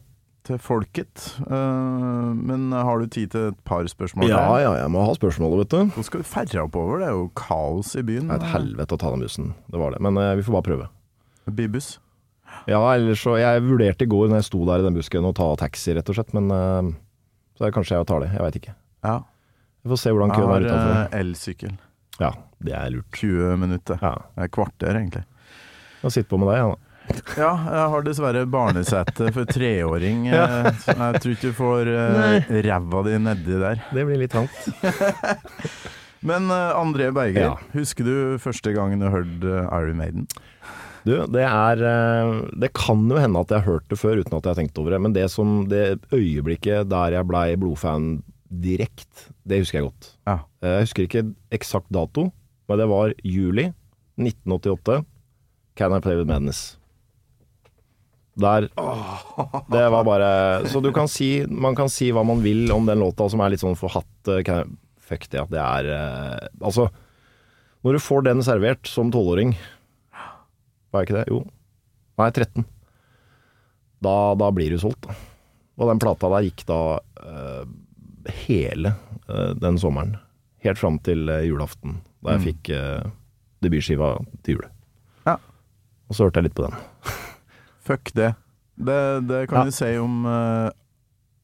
Til folket. Eh, men har du tid til et par spørsmål? ja, ja, jeg må ha spørsmålet, vet du. Nå skal du ferre oppover? Det er jo kaos i byen. Det er et helvete å ta den bussen. Det var det. Men eh, vi får bare prøve. Bybuss. Ja, ellers så Jeg vurderte i går når jeg sto der i den busken å ta taxi, rett og slett. Men så er det kanskje jeg tar det. Jeg veit ikke. Ja. Vi får se hvordan køen er utenfor. Jeg har elsykkel. Ja, det er lurt. 20 minutter. Ja. Det Et kvarter, egentlig. Jeg sitter på med deg, da. Ja, jeg har dessverre barnesete for treåring. ja. så Jeg tror ikke du får uh, ræva di nedi der. Det blir litt trangt. Men uh, André Berger, Ja. husker du første gangen du hørte eh, Iron Maiden? Du, det er eh, Det kan jo hende at jeg har hørt det før uten at jeg har tenkt over det, men det som det øyeblikket der jeg blei blodfan direkte, det husker jeg godt. Ja. Eh, Jeg husker ikke eksakt dato, men det var juli 1988. Can I Play With Madness? Der Det var bare Så du kan si Man kan si hva man vil om den låta som er litt sånn forhatt eh, I- Fuck det, at det er eh, Altså, når du får den servert som tolvåring Var jeg ikke det? Jo. Nei, 13. Da, da blir du solgt, da. Og den plata der gikk da eh, hele eh, den sommeren. Helt fram til eh, julaften, da jeg Mm. fikk debutskiva til jul. Ja. Og så hørte jeg litt på den. Fuck det. Det, det kan Ja. du si om uh,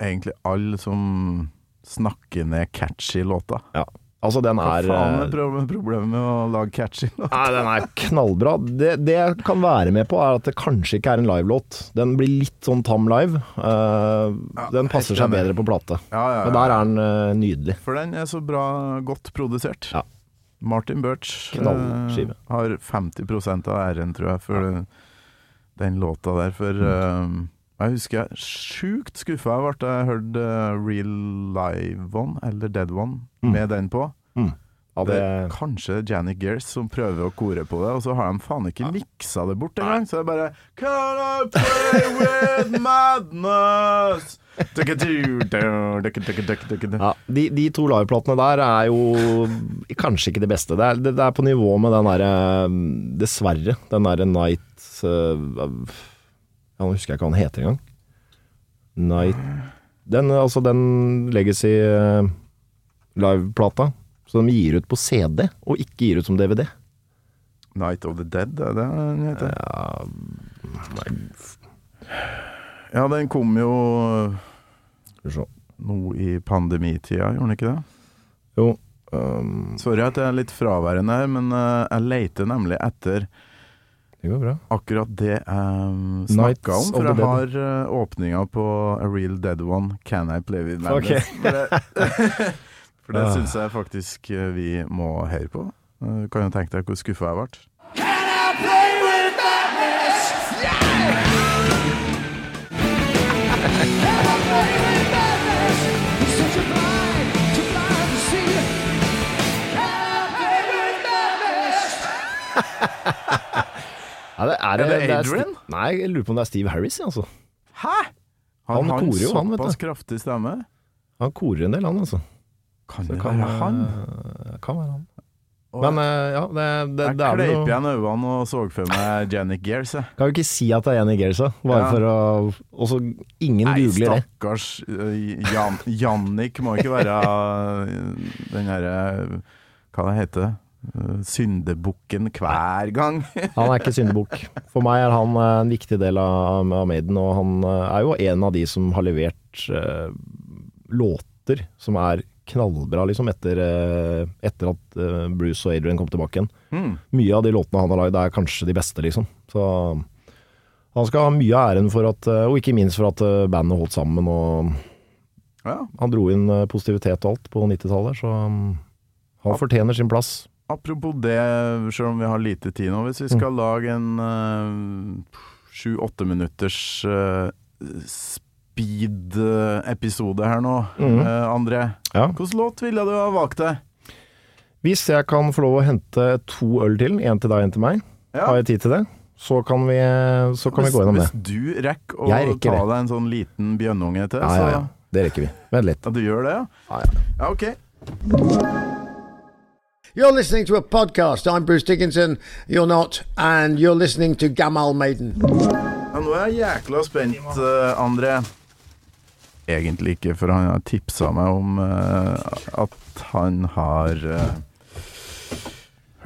egentlig alle som snakker ned catchy låter. Ja. Altså, den Hva er faen eh, er problemet med å lage catchy låter? Nei, den er knallbra. Det, det jeg kan være med på, er at det kanskje ikke er en livelåt. Den blir litt sånn tam live. Eh, den passer seg bedre på plate. Ja, ja, Men der er den uh, nydelig. For den er så bra godt produsert. Ja. Martin Birch uh, har 50% av æren, tror jeg, for den, den låta der. For uh, jeg husker jeg sjukt skuffa jeg ble da jeg hørte eh, Real Live One, eller Dead One, Mm. med den på. Ja, det det, er kanskje Janet Gears som prøver å kore på det, og så har de faen ikke miksa det bort engang. Så det er bare Can I play with madness? Ja, de, de to liveplatene der er jo kanskje ikke det beste. Det er, det, det er på nivå med den derre Dessverre, den derre Night uh, Nå husker jeg ikke hva den heter engang. Night Den, altså den Legacy uh, liveplata som de gir ut på CD, og ikke gir ut som DVD. Night of the Dead, er det den heter? Ja, Ja, den kom jo skal vi se. nå i pandemitida, gjorde han ikke det? Jo um, Sorry at jeg er litt fraværende her, men uh, jeg leter nemlig etter Det går bra. akkurat det jeg Nights snakka om. For jeg har uh, åpninga på A Real Dead One, Can I Play With Madness? Okay. For det, det Ah. syns jeg faktisk eh, vi må høre på. Uh, kan jo tenke deg hvor skuffa jeg ble. Ja, det er, Er det er Adrian? Sti- Nei, jeg lurer på om det er Steve Harris, altså. Hæ?! Han har korer jo, han, såpass kraftig stemme. Han korer en del, han, altså. Kan det kan, være han? eh, kan være han. Og Men eh, ja, det, det, jeg det er vel kleip igjen øynene og så for meg Janik Gears. jeg. Kan jo ikke si at det er Janik Gears, bare Ja. for å Og så ingen Nei, googler det. stakkars eh, Jan, Jannik må ikke være den herre Hva det heter eh, Syndebukken hver gang. Han er ikke syndebukk. For meg er han eh, en viktig del av, av Maiden, og han eh, er jo en av de som har levert eh, låter som er knallbra, liksom, etter, eh, etter at eh, Bruce og Adrian kom tilbake igjen. Mm. Mye av de låtene han har lagd er kanskje de beste, liksom. Så han skal ha mye av æren for at, eh, og ikke minst for at eh, bandet holdt sammen, og Ja. han dro inn eh, positivitet og alt på 90-tallet, så um, han fortjener sin plass. Apropos det, selv om vi har lite tid nå, hvis vi skal lage en sju-åtte minutters uh, speed-episode her nå, mm. uh, André. Ja. Hvilken låt ville du ha valgt deg? Hvis jeg kan få lov å hente to øl til, en til deg, en til meg, har jeg tid til det, så kan vi, så kan vi gå gjennom det. hvis du rekker å rekker ta det. deg en sånn liten bjønnunge til, Ja, ja, ja. Det rekker vi. Vent litt. ja, du gjør det, ja? Ja, ja. Ja, ok. You're listening to a podcast. I'm Bruce Dickinson. You're not. And you're listening to Gamal Maiden. Ja, nå er jeg jækla spent, uh, André. Egentlig ikke, for han har tipsa meg om uh, at han har uh,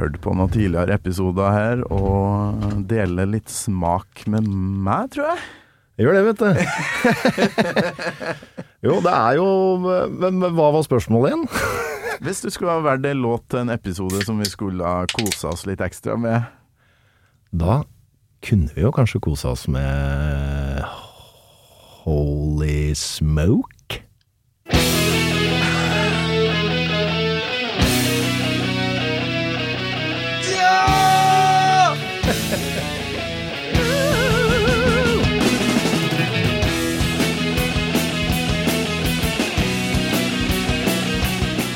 hørt på noen tidligere episoder her, og deler litt smak med meg, tror jeg. Jeg gjør det, vet du. jo, det er jo Men hva var spørsmålet igjen? Hvis du skulle ha valgt en låt til en episode som vi skulle ha kosa oss litt ekstra med, Da kunne vi jo kanskje kosa oss med Holy Smoke?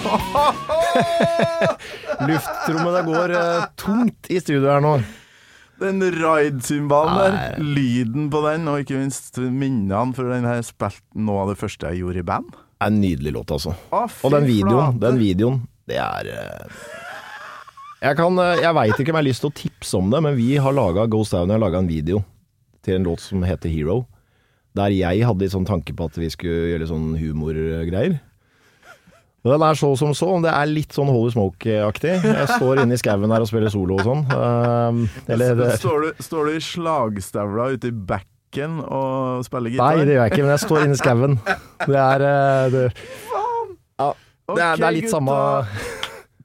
Luftrommet det går uh, tungt i studio her nå. den ride-cymbalen der, lyden på den, og ikke minst minnene, for den har spilt noe av det første jeg gjorde i band. Det er en nydelig låt, altså. Ah, Og den videoen, den videoen, det er uh... Jeg kan eh, Jeg veit ikke om jeg har lyst til å tipse om det, men vi har laga Ghost Down har laga en video til en låt som heter Hero. Der jeg hadde litt sånn tanke på at vi skulle gjøre litt sånn humorgreier. Den er så som så. Det er litt sånn Holy Smoke-aktig. Jeg står inne i skauen her og spiller solo og sånn. Um, eller Står du, står du i slagstavla ute i backen og spiller gitar? Nei, det gjør jeg ikke, men jeg står inne i skauen. Det er eh, det, Ja, det, er, det er litt samme.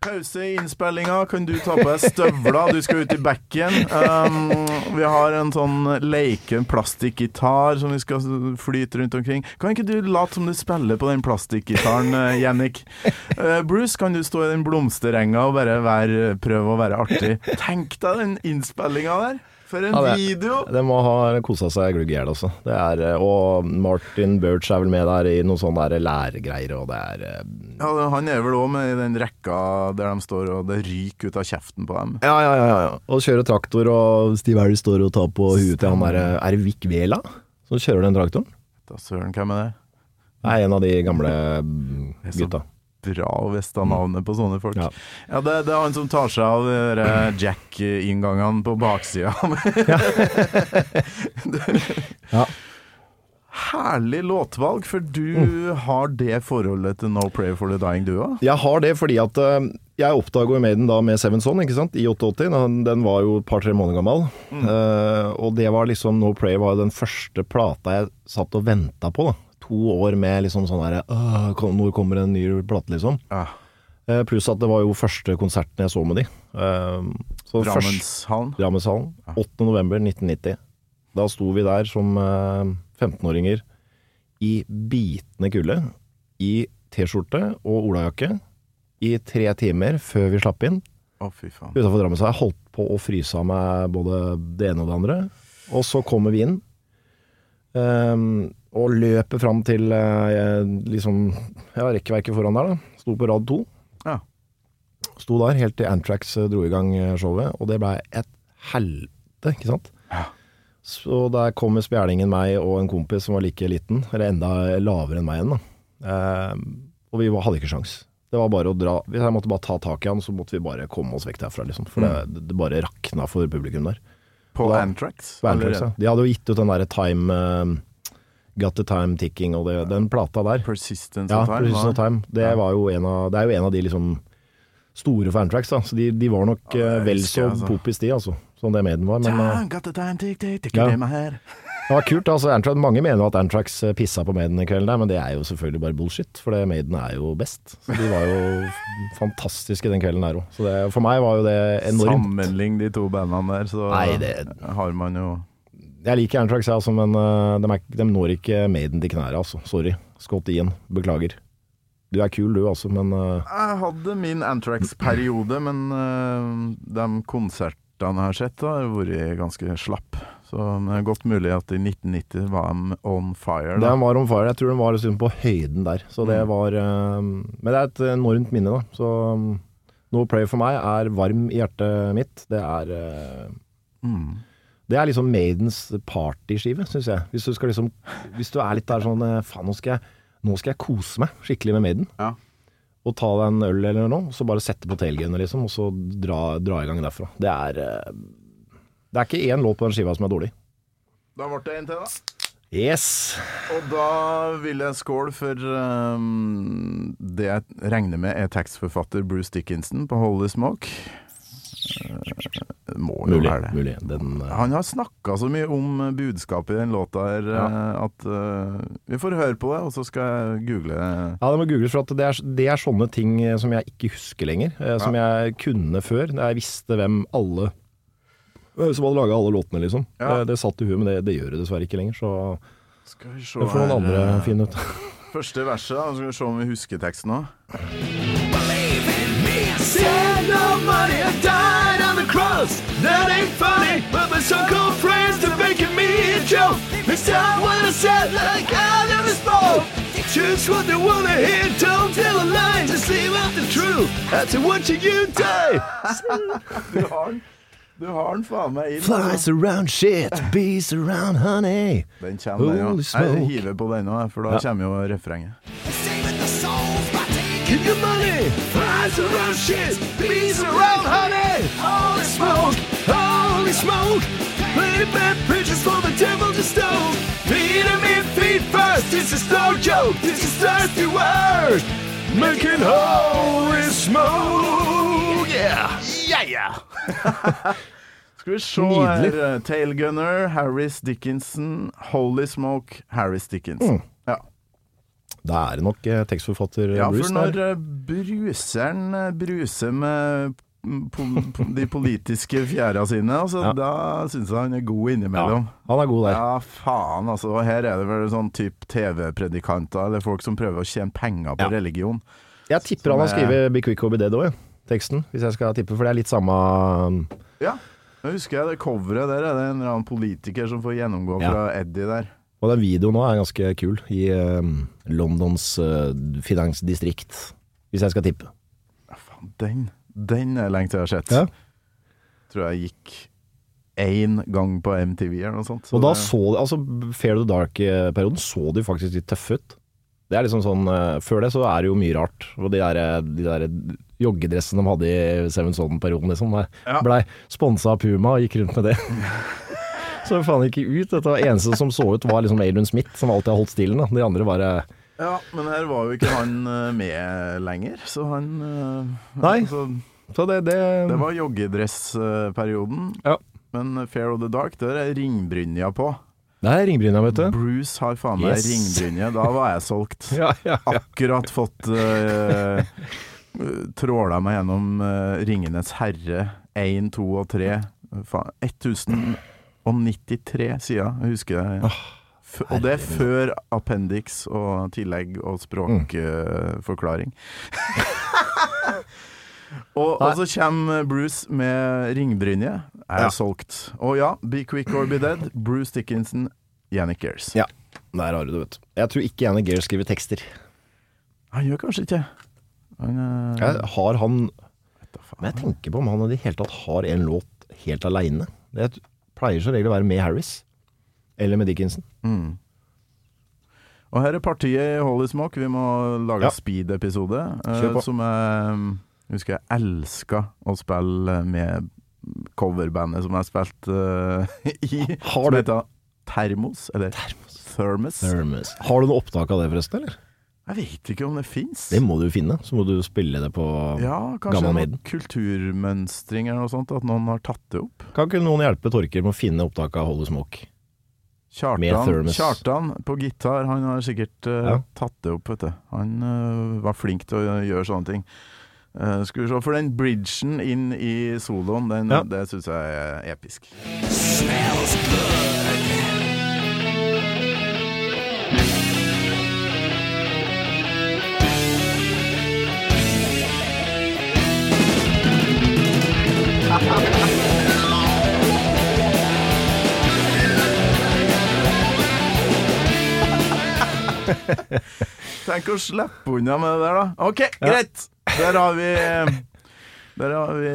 Pause i innspillinga. Kan du ta på deg støvler? Du skal ut i bekken. Um, vi har en sånn leken plastikkgitar som vi skal flyte rundt omkring. Kan ikke du late som du spiller på den plastikkgitaren, Jennik? Jannik? Eh, Bruce, kan du stå i den blomsterenga og bare være, prøve å være artig? Tenk deg den innspillinga der! For en Ja, det- video! Det må ha kosa seg glugg i hjel, altså. Det og Martin Birch er vel med der i noen sånne lærgreier læregreier, og det er eh, Ja, han er vel òg med i den rekka der de står og det ryker ut av kjeften på dem. Ja, ja, ja. ja. Og kjører traktor, og Steve Harry står og tar på huet til han der eh, Er det Vic Vela som kjører den traktoren? Da søren, hvem er det? Det er en av de gamle mm, er så gutta. Bra å vite navnet på sånne folk. Ja. Ja, det, det er han som tar seg av de eh, Jack-inngangene på baksida. Ja. Herlig låtvalg, for du har det forholdet til No Prayer for the Dying, du òg? Jeg har det fordi at eh, jeg oppdaga Maiden da med Seven Son, ikke sant, i 88. Den, den var jo et par-tre måneder gammel. Eh, og det var liksom No Prayer var jo den første plata jeg satt og venta på. da. To år med liksom sånn herre «Åh, kom- Når kommer en ny plate, liksom? Ja. Eh, pluss at det var jo første konserten jeg så med de. Eh, så Drammenshallen. Drammenshallen. 8. november 1990. Da sto vi der som eh, 15-åringer i bitende kulde, i T-skjorte og olajakke, i tre timer før vi slapp inn Å, fy faen. utafor Drammen. Så jeg holdt på å fryse av meg både det ene og det andre. Og så kommer vi inn, og løper fram til Jeg liksom ja, rekkverket foran der. da. Sto på rad to. Ja. Sto der helt til Antrax eh, dro i gang eh, showet, og det blei et helvete, ikke sant? Ja. Så der kom spjælingen meg og en kompis som var like liten, eller enda lavere enn meg igjen. da. Ehm, og vi hadde ikke sjans. Det var bare å dra Hvis jeg måtte bare ta tak i han, så måtte vi bare komme oss vekk derfra, liksom. For det, det bare rakna for publikum der. På Antrax? På Antrax ja. De hadde jo gitt ut den derre Time uh, Got the Time Ticking og det, den plata der. Persistence Ja, of Time? Persistence of? Time. Det, Ja. var jo en av, det er jo en av de liksom store for Antrax, da. Så de, de var nok Ja, eh, vel så altså. popis, de, altså. Som det Maiden var. Men eh, Time, got the time, tick, tick, tick, Ja. Det var kult. altså Antrax, Mange mener jo at Antrax eh, pissa på Maiden den kvelden der, men det er jo selvfølgelig bare bullshit. For det Maiden er jo best. Så de var jo fantastiske den kvelden der òg. Så det, for meg var jo det enormt. Sammenlign de to bandene der, så Nei, det- har man jo Jeg liker Antrax, jeg, altså, men eh, de, er, de når ikke Maiden til knærne, altså. Sorry. Scott Ian, beklager. Du er kul du, altså, men eh, Jeg hadde min Antrax-periode, men de konsertene jeg har sett, da, har vært ganske slapp. Så det er godt mulig at i 1990 var han on fire. Da. Den var on fire. Jeg tror den var liksom på høyden der. Så det Mm. var eh, Men det er et enormt minne, da. Så um, No Pray for meg er varm i hjertet mitt. Det er eh, Mm. Det er liksom Maidens partyskive, syns jeg. Hvis du skal liksom Hvis du er litt der sånn eh, Faen, nå skal jeg Nå skal jeg kose meg skikkelig med Maiden. Ja. Og ta deg en øl eller noe, og så bare sette på tailgunner, liksom, og så dra, dra i gang derfra. Det er Det er ikke én låt på den skiva som er dårlig. Da ble det en til, da. Yes! Og da vil jeg skåle for um, det jeg regner med er tekstforfatter Bruce Dickinson på Holy Smoke. Uh, må mulig, jo være det. mulig. Den, uh... Han har snakka så mye om budskapet i den låta her eh, at eh, vi får høre på det, og så skal jeg google det. Ja, det må googles, for at det er, det er sånne ting eh, som jeg ikke husker lenger. Som jeg kunne før. Da jeg visste hvem alle som hadde laga alle låtene, liksom. Ja. Det, det satt i huet, men det, det gjør det dessverre ikke lenger. Så Skal vi se det får noen her, andre eh, finne ut. Første verset, da. Skal vi se om vi husker teksten òg. Said no money, I died on the cross. That ain't funny, but my so-called friends are making me a joke. They stop what I said like I never spoke. Choose what they wanna hear, don't tell a lie, just leave out the truth. After watching you die. Du har den. Du har den faen meg inn. Flies around shit, bees around honey. Den kommer, den òg. Jeg hiver på den òg, for da Ja. kommer jo refrenget. Saving the souls by taking your money. Flies around shit, bees around honey. Holy smoke, holy smoke. Pretty bad pictures for the devil to stoke. Feed him in feet first. This is no joke. This is thirsty work. Making holy smoke. Yeah. Yeah, yeah. Skal vi se her. eh, Tailgunner, Harris Dickinson, Holy Smoke, Harris Dickinson. Mm. Ja. Da er det nok eh, tekstforfatter Ja, Bruce for når eh, bruseren eh, bruser med mm, po de politiske fjæra sine, altså, Ja. da syns jeg han er god innimellom. Ja, han er god der. Ja, faen, altså. Og her er det vel sånn type TV-predikanter, eller folk som prøver å tjene penger på Ja. religion. Jeg tipper han har skrevet Be Quick or Be Dead òg, jeg. Teksten, hvis jeg skal tippe. For det er litt samme Ja. Jeg husker jeg det coveret der, Det er en eller annen politiker som får gjennomgå Ja. fra Eddie der. Og den videoen òg er ganske kul, i eh, Londons eh, finansdistrikt, hvis jeg skal tippe. Ja, faen, den, den er lenge til jeg har sett. Ja. Tror jeg gikk én gang på MTV eller noe sånt. så Og da det- så altså Fair the Dark-perioden så de faktisk litt tøffe ut. Det er liksom sånn, eh, Før det så er det jo mye rart. Og de der, de der joggedressene de hadde i Seven Son-perioden, liksom. Ja. Blei sponsa av Puma og gikk rundt med det. så faen ikke ut. Dette var eneste som så ut var liksom Adrian Smith, som alltid har holdt stilen. Da. De andre bare Ja, men her var jo ikke han eh, med lenger, så han eh, Nei. altså, Så det, det, Det var joggedressperioden. Ja. Men Fair of the Dark, der er ringbrynja på. Det er ringbrynja, vet du. Bruce har faen meg Yes. ringbrynje. Da var jeg solgt. Ja, ja, ja. Akkurat fått uh, tråla meg gjennom uh, Ringenes herre 1, 2 og 3. Faen, 1093 sider, jeg husker det. F og det er før appendix og tillegg og språkforklaring. og, og så kommer Bruce med ringbrynje. Er Ja. solgt. Og ja, Be Quick or Be Dead. Bruce Dickinson, Yannick Gears. Ja. Der har du det, vet du. Jeg tror ikke Yannick Gears skriver tekster. Han gjør kanskje ikke han, uh... Jeg, har han. Men jeg tenker på om han i det hele tatt har en låt helt aleine. Det pleier som regel å være med Harris. Eller med Dickinson. Mm. Og her er partiet i Holy Smoke. Vi må lage Ja. speed-episode. eh, Kjør på. Jeg husker jeg elska å spille med coverbandet som jeg spilte uh, i. Har som du- heter Thermos, eller Thermos. Thermos. Har du noe opptak av det, forresten? eller? Jeg vet ikke om det fins. Det må du finne. Så må du spille det på Ja, kanskje Gammel noe Maiden. kulturmønstring eller noe sånt. At noen har tatt det opp. Kan ikke noen hjelpe Torker med å finne opptak av Holly Smoke? Kjartan. Kjartan på gitar, han har sikkert uh, Ja. tatt det opp, vet du. Han uh, var flink til å gjøre sånne ting. Eh, skal vi se, For den bridgen inn i soloen, den, Ja. det syns jeg er episk. Tenk å slippe unna med det der, da. OK, greit! Der har vi Der har vi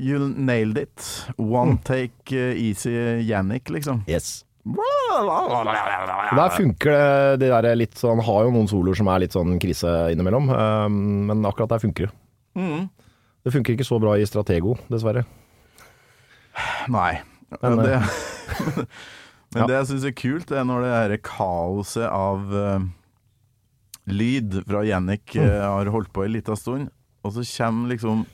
You nailed it. One take eh, easy Yannick, liksom. Yes. Der funker det, det der litt sånn Han har jo noen soloer som er litt sånn krise innimellom, um, men akkurat der funker det. Mm. Det funker ikke så bra i Stratego, dessverre. Nei. Men, Men det, men ja. det jeg syns er kult, det er når det her kaoset av eh, lyd fra Jannik Mm. eh, har holdt på en liten stund, og så kommer liksom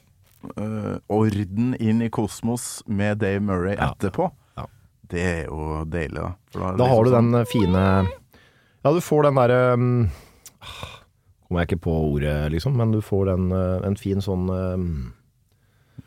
uh, orden inn i kosmos med Dave Murray Ja. etterpå. Ja. Det er jo deilig, da. Det Da har du liksom den fine Ja, du får den derre um, Kommer jeg ikke på ordet, liksom, men du får den, uh, en fin sånn um,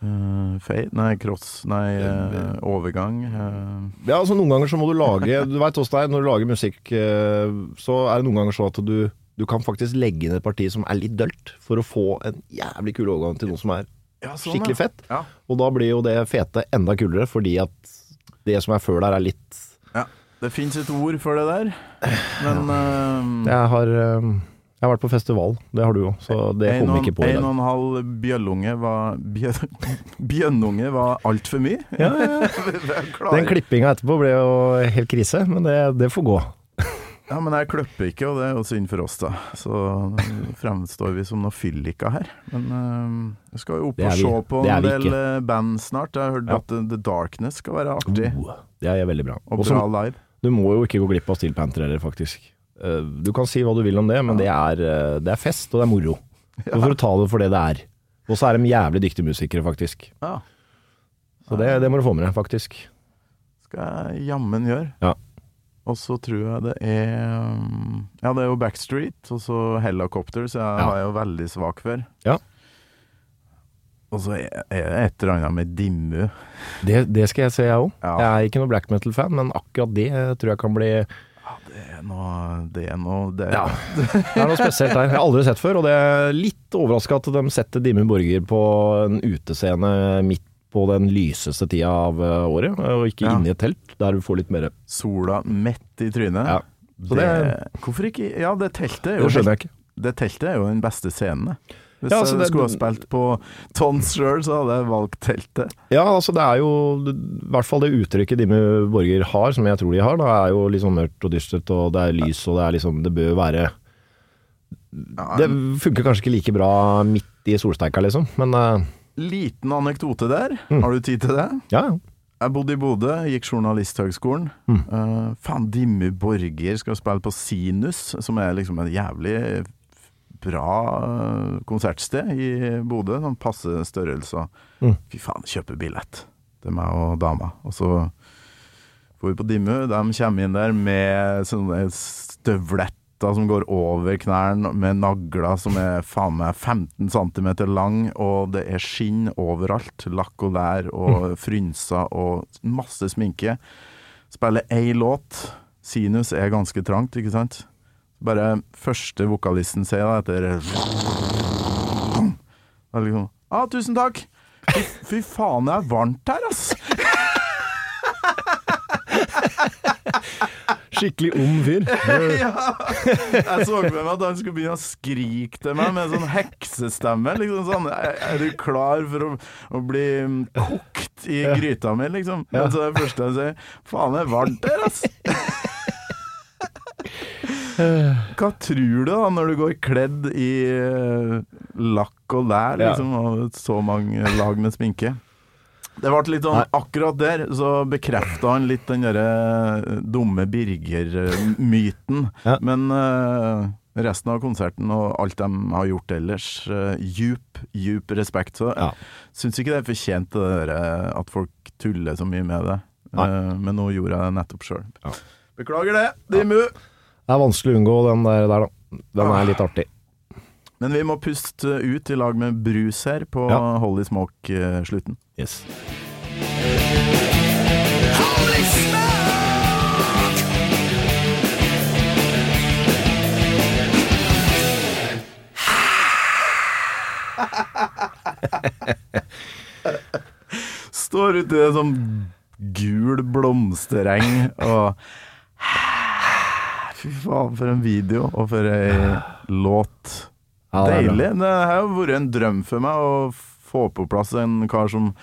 eh, fade? Nei, cross Nei, uh, overgang. Uh. Ja, altså noen ganger så må du lage Du veit er når du lager musikk, uh, så er det noen ganger sånn at du, du kan faktisk legge inn et parti som er litt dølt, for å få en jævlig kul overgang til noe som er ja, sånn, skikkelig fett. Ja. Og da blir jo det fete enda kulere, fordi at det som er før der, er litt ja. Det fins et ord for det der, men uh, Jeg har, uh, jeg har vært på festival, det har du òg, så det kom ikke på i En og en halv bjøllunge var bjø- Bjønnunge var altfor mye. Ja, ja, ja. Den klippinga etterpå ble jo helt krise, men det, det får gå. Ja, men jeg kløpper ikke, og det er jo synd for oss, da. Så fremstår vi som noe fyllika her. Men uh, jeg skal jo opp og se på en del ikke. eh, band snart. Jeg har hørt Ja. at eh, The Darkness skal være artig. Oh, det er veldig bra. Og bra live. du må jo ikke gå glipp av Steel Panther heller, faktisk. Uh, Du kan si hva du vil om det, men det er, det er fest, og det er moro. Ja. For å ta det for det det er. Og så er de jævlig dyktige musikere, faktisk. Ja, Så det, det må du få med deg, faktisk. skal jeg jammen gjøre. Ja. Og så tror jeg det er um, Ja, det er jo Backstreet, og så Helicopter, så jeg Ja. var jeg jo veldig svak for. Ja. Og så er er det et eller annet med Dimmu. Det, det skal jeg se, jeg òg. Ja. Jeg er ikke noe black metal-fan, men akkurat det tror jeg kan bli Det er noe Det er noe det, Ja. Det er noe spesielt der. Jeg har aldri sett før, og det er litt overraska at de setter Dimmu Borger på en utescene midt på den lyseste tida av eh, året, og ikke Ja. inne i et telt, der du får litt mer Sola midt i trynet. Ja. Så det, det- Hvorfor ikke Ja, det teltet er jo Det. Det teltet er jo den beste scenen. Hvis Ja, altså, jeg det- skulle ha spilt på Tons sjøl, så hadde jeg valgt teltet. Ja, altså det er jo I hvert fall det uttrykket Dimmu Borger har, som jeg tror de har, da er jo liksom mørkt og dystert, og det er lys, og det er liksom Det bør være Det funker kanskje ikke like bra midt i solsteika, liksom, men eh, liten anekdote der. Mm. Har du tid til det? ja, ja. Jeg bodde i Bodø, gikk Journalisthøgskolen. Mm. Uh, faen, Dimmu Borger skal spille på Sinus, som er liksom et jævlig bra eh, konsertsted i Bodø. Sånn passe størrelser. Mm. Fy faen, kjøpe billett. Er meg og dama. Og så får vi på Dimmu. De kommer inn der med sånne støvletter som går over knærne, med nagler som er faen meg 15 cm lang, og det er skinn overalt. Lakk og lær og frynser og masse sminke. Spiller ei låt. Sinus er ganske trangt, ikke sant? Bare første vokalisten sier da, etter Da liksom ah, 'Tusen takk'. Fy, fy faen, det er varmt her, ass. Skikkelig ond fyr. ja. Jeg så for meg at han skulle begynne å skrike til meg med en sånn heksestemme. Liksom sånn, er, du klar for å, å bli kokt i gryta mi, liksom? Men så det første jeg sier Faen, det er varmt her, ass. Hva tror du da, når du går kledd i eh, lakk og lær, liksom, og så mange lag med sminke? Det ble litt sånn, Akkurat der så bekrefta han litt den derre eh, dumme Birger-myten. Ja. Men uh, resten av konserten og alt de har gjort ellers, uh, djup, djup respekt. Så Ja. syns ikke det er fortjent det der, at folk tuller så mye med det. Eh, men nå gjorde jeg det nettopp sjøl. Ja. Beklager det, Dimmu. Det er vanskelig å unngå den der, der da. Den er litt artig. Men vi må puste ut i lag med brus her på Ja. Holy Smoke-slutten. Yes. Holy smoke! Står ute i en sånn gul blomstereng og Fy faen, for en video, og for ei låt. Ja, det. Deilig. Det har jo vært en drøm for meg å få på plass en kar som,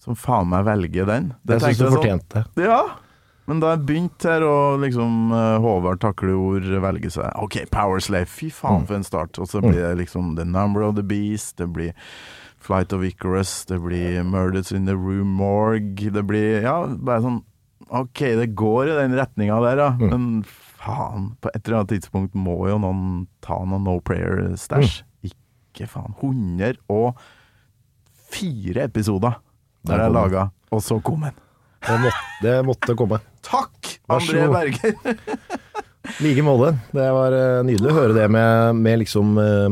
som faen meg velger den. Det Jeg syns du sånn- fortjente det. Ja. Men da jeg begynte her, og liksom Håvard takler ord, velger seg OK, Power Slave. Fy faen, Mm. for en start. Og så blir det liksom The Number of the Beast, det blir Flight of Icarus, det blir Murders in the Room Morgue Det blir Ja, bare sånn OK, det går i den retninga der, ja. Mm. Men faen, på et eller annet tidspunkt må jo noen ta noen No Prayer-stæsj. Mm. Ikke faen. 104 episoder Der jeg laga, og så kom den. Det måtte, det måtte komme. Takk, André. Berger. I like måte. Det var eh, nydelig å høre det med, med liksom uh,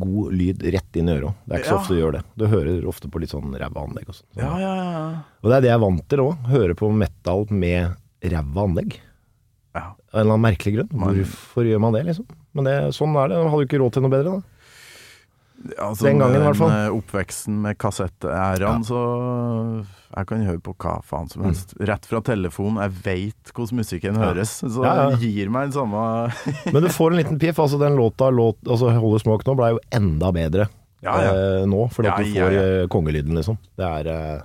god lyd rett inn i øret. Det er ikke så Ja. ofte du gjør det. Du hører ofte på litt sånn ræva anlegg og sånn. Ja, ja, ja. Og det er det jeg er vant til òg. Høre på metal med ræva anlegg. Ja. Av en eller annen merkelig grunn. Hvorfor gjør man det, liksom? Men det, sånn er det. Hadde jo ikke råd til noe bedre, da. Altså, Den gangen i hvert fall. med Oppveksten med kassettæraen, så jeg kan høre på hva faen som helst. Rett fra telefonen. Jeg veit hvordan musikken høres, så Ja, ja. det gir meg den samme Men du får en liten piff. Altså, den låta, låt, altså 'Holder Smoke nå, ble jo enda bedre Ja, ja. eh, nå. Fordi Ja, at du får ja. eh, kongelyden, liksom. Det er eh,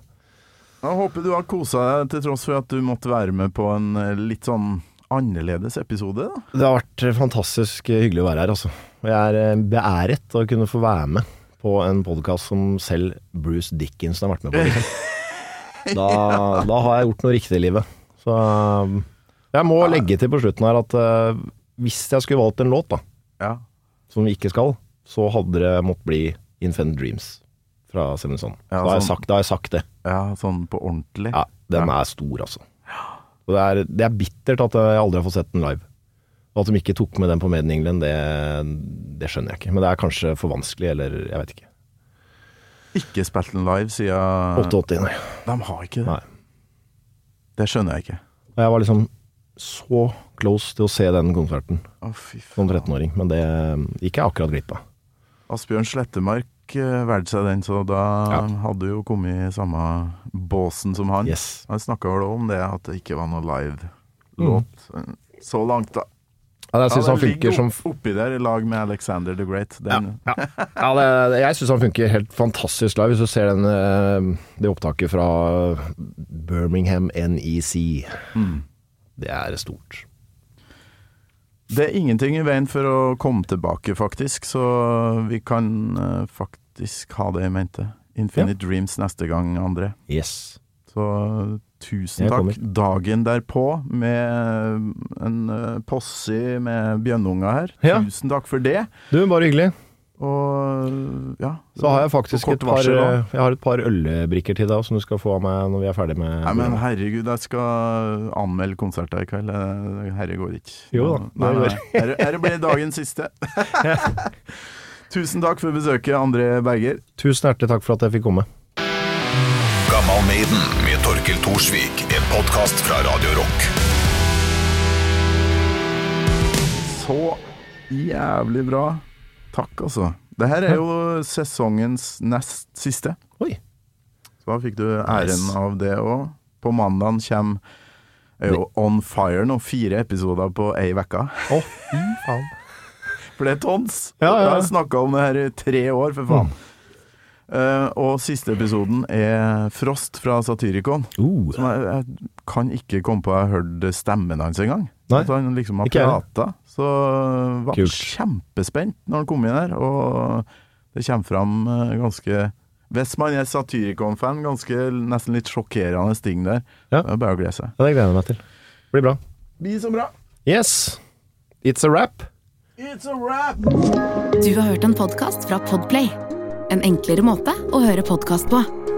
Jeg håper du har kosa deg, til tross for at du måtte være med på en eh, litt sånn annerledes episode. Det har vært eh, fantastisk hyggelig å være her, altså. Jeg er eh, beæret å kunne få være med på en podkast som selv Bruce Dickinson har vært med på. Liksom. Da, da har jeg gjort noe riktig i livet. Så eh, jeg må legge til på slutten her at uh, hvis jeg skulle valgt en låt, da, Ja. som vi ikke skal, så hadde det måttet bli Infinite Dreams fra Seven Son. Sånn. da har jeg sagt det. ja, sånn på ordentlig. Ja, den er stor, altså. Og det er, det er bittert at jeg aldri har fått sett den live. Og at de ikke tok med den på Made in England, det, det skjønner jeg ikke. Men det er kanskje for vanskelig, eller jeg vet ikke. Ikke spilt den live siden 88, nei. De har ikke det. Nei. Det skjønner jeg ikke. Og jeg var liksom så close til å se den konserten fy som 13-åring, men det gikk jeg akkurat glipp av. Asbjørn Slettemark eh, valgt seg den, så da Ja. hadde du jo kommet i samme båsen som han. Yes. Han snakka vel om det, at det ikke var noe live-låt. Så langt, da. Ja, jeg synes Ja, han funker som oppi der i lag med Alexander the Great. Den, Ja, ja det, jeg syns han funker helt fantastisk live. Hvis du ser den, eh, det opptaket fra Birmingham NEC. Mm. Det er stort. Det er ingenting i veien for å komme tilbake, faktisk, så vi kan eh, faktisk ha det i mente. Infinite Dreams neste gang, André. Yes. Så tusen takk. Dagen derpå med en uh, posse med bjønnunger her. Ja. Tusen takk for det. Du, bare hyggelig. Og ja Så har jeg faktisk et par, jeg har et par ølbrikker til deg som du skal få av meg når vi er ferdig med Nei, men herregud, jeg skal anmelde konserter i kveld. Herre går ikke. Jo da, Nei, det nei, nei. Herre blir dagens siste. Tusen takk for besøket, André Berger. Tusen hjertelig takk for at jeg fikk komme. Gammal Maiden med Torkel Thorsvik. En podkast fra Radio Rock. Så jævlig bra. Takk, altså. Det her er jo sesongens nest siste. Oi. Så da fikk du æren Nice. av det òg. På mandag kommer er jo On Fire nå, fire episoder på ei uke. Faen. For det er tons. Ja, ja. Jeg har snakka om det her i tre år, for faen. Eh, og siste episoden er Frost fra Satyricon. Uh, Som jeg, jeg kan ikke komme på jeg har hørt stemmen hans engang. At han liksom har prata. Så var Kult. kjempespent når han kom inn her, og det kommer fram eh, ganske Hvis man er Satyricon-fan, ganske nesten litt sjokkerende ting der. Ja. Det er bare å glede seg. ja, det gleder jeg meg til. Blir bra. Blir så bra. Yes. It's a wrap. It's a wrap! Du har hørt en podkast fra Podplay. En enklere måte å høre podkast på.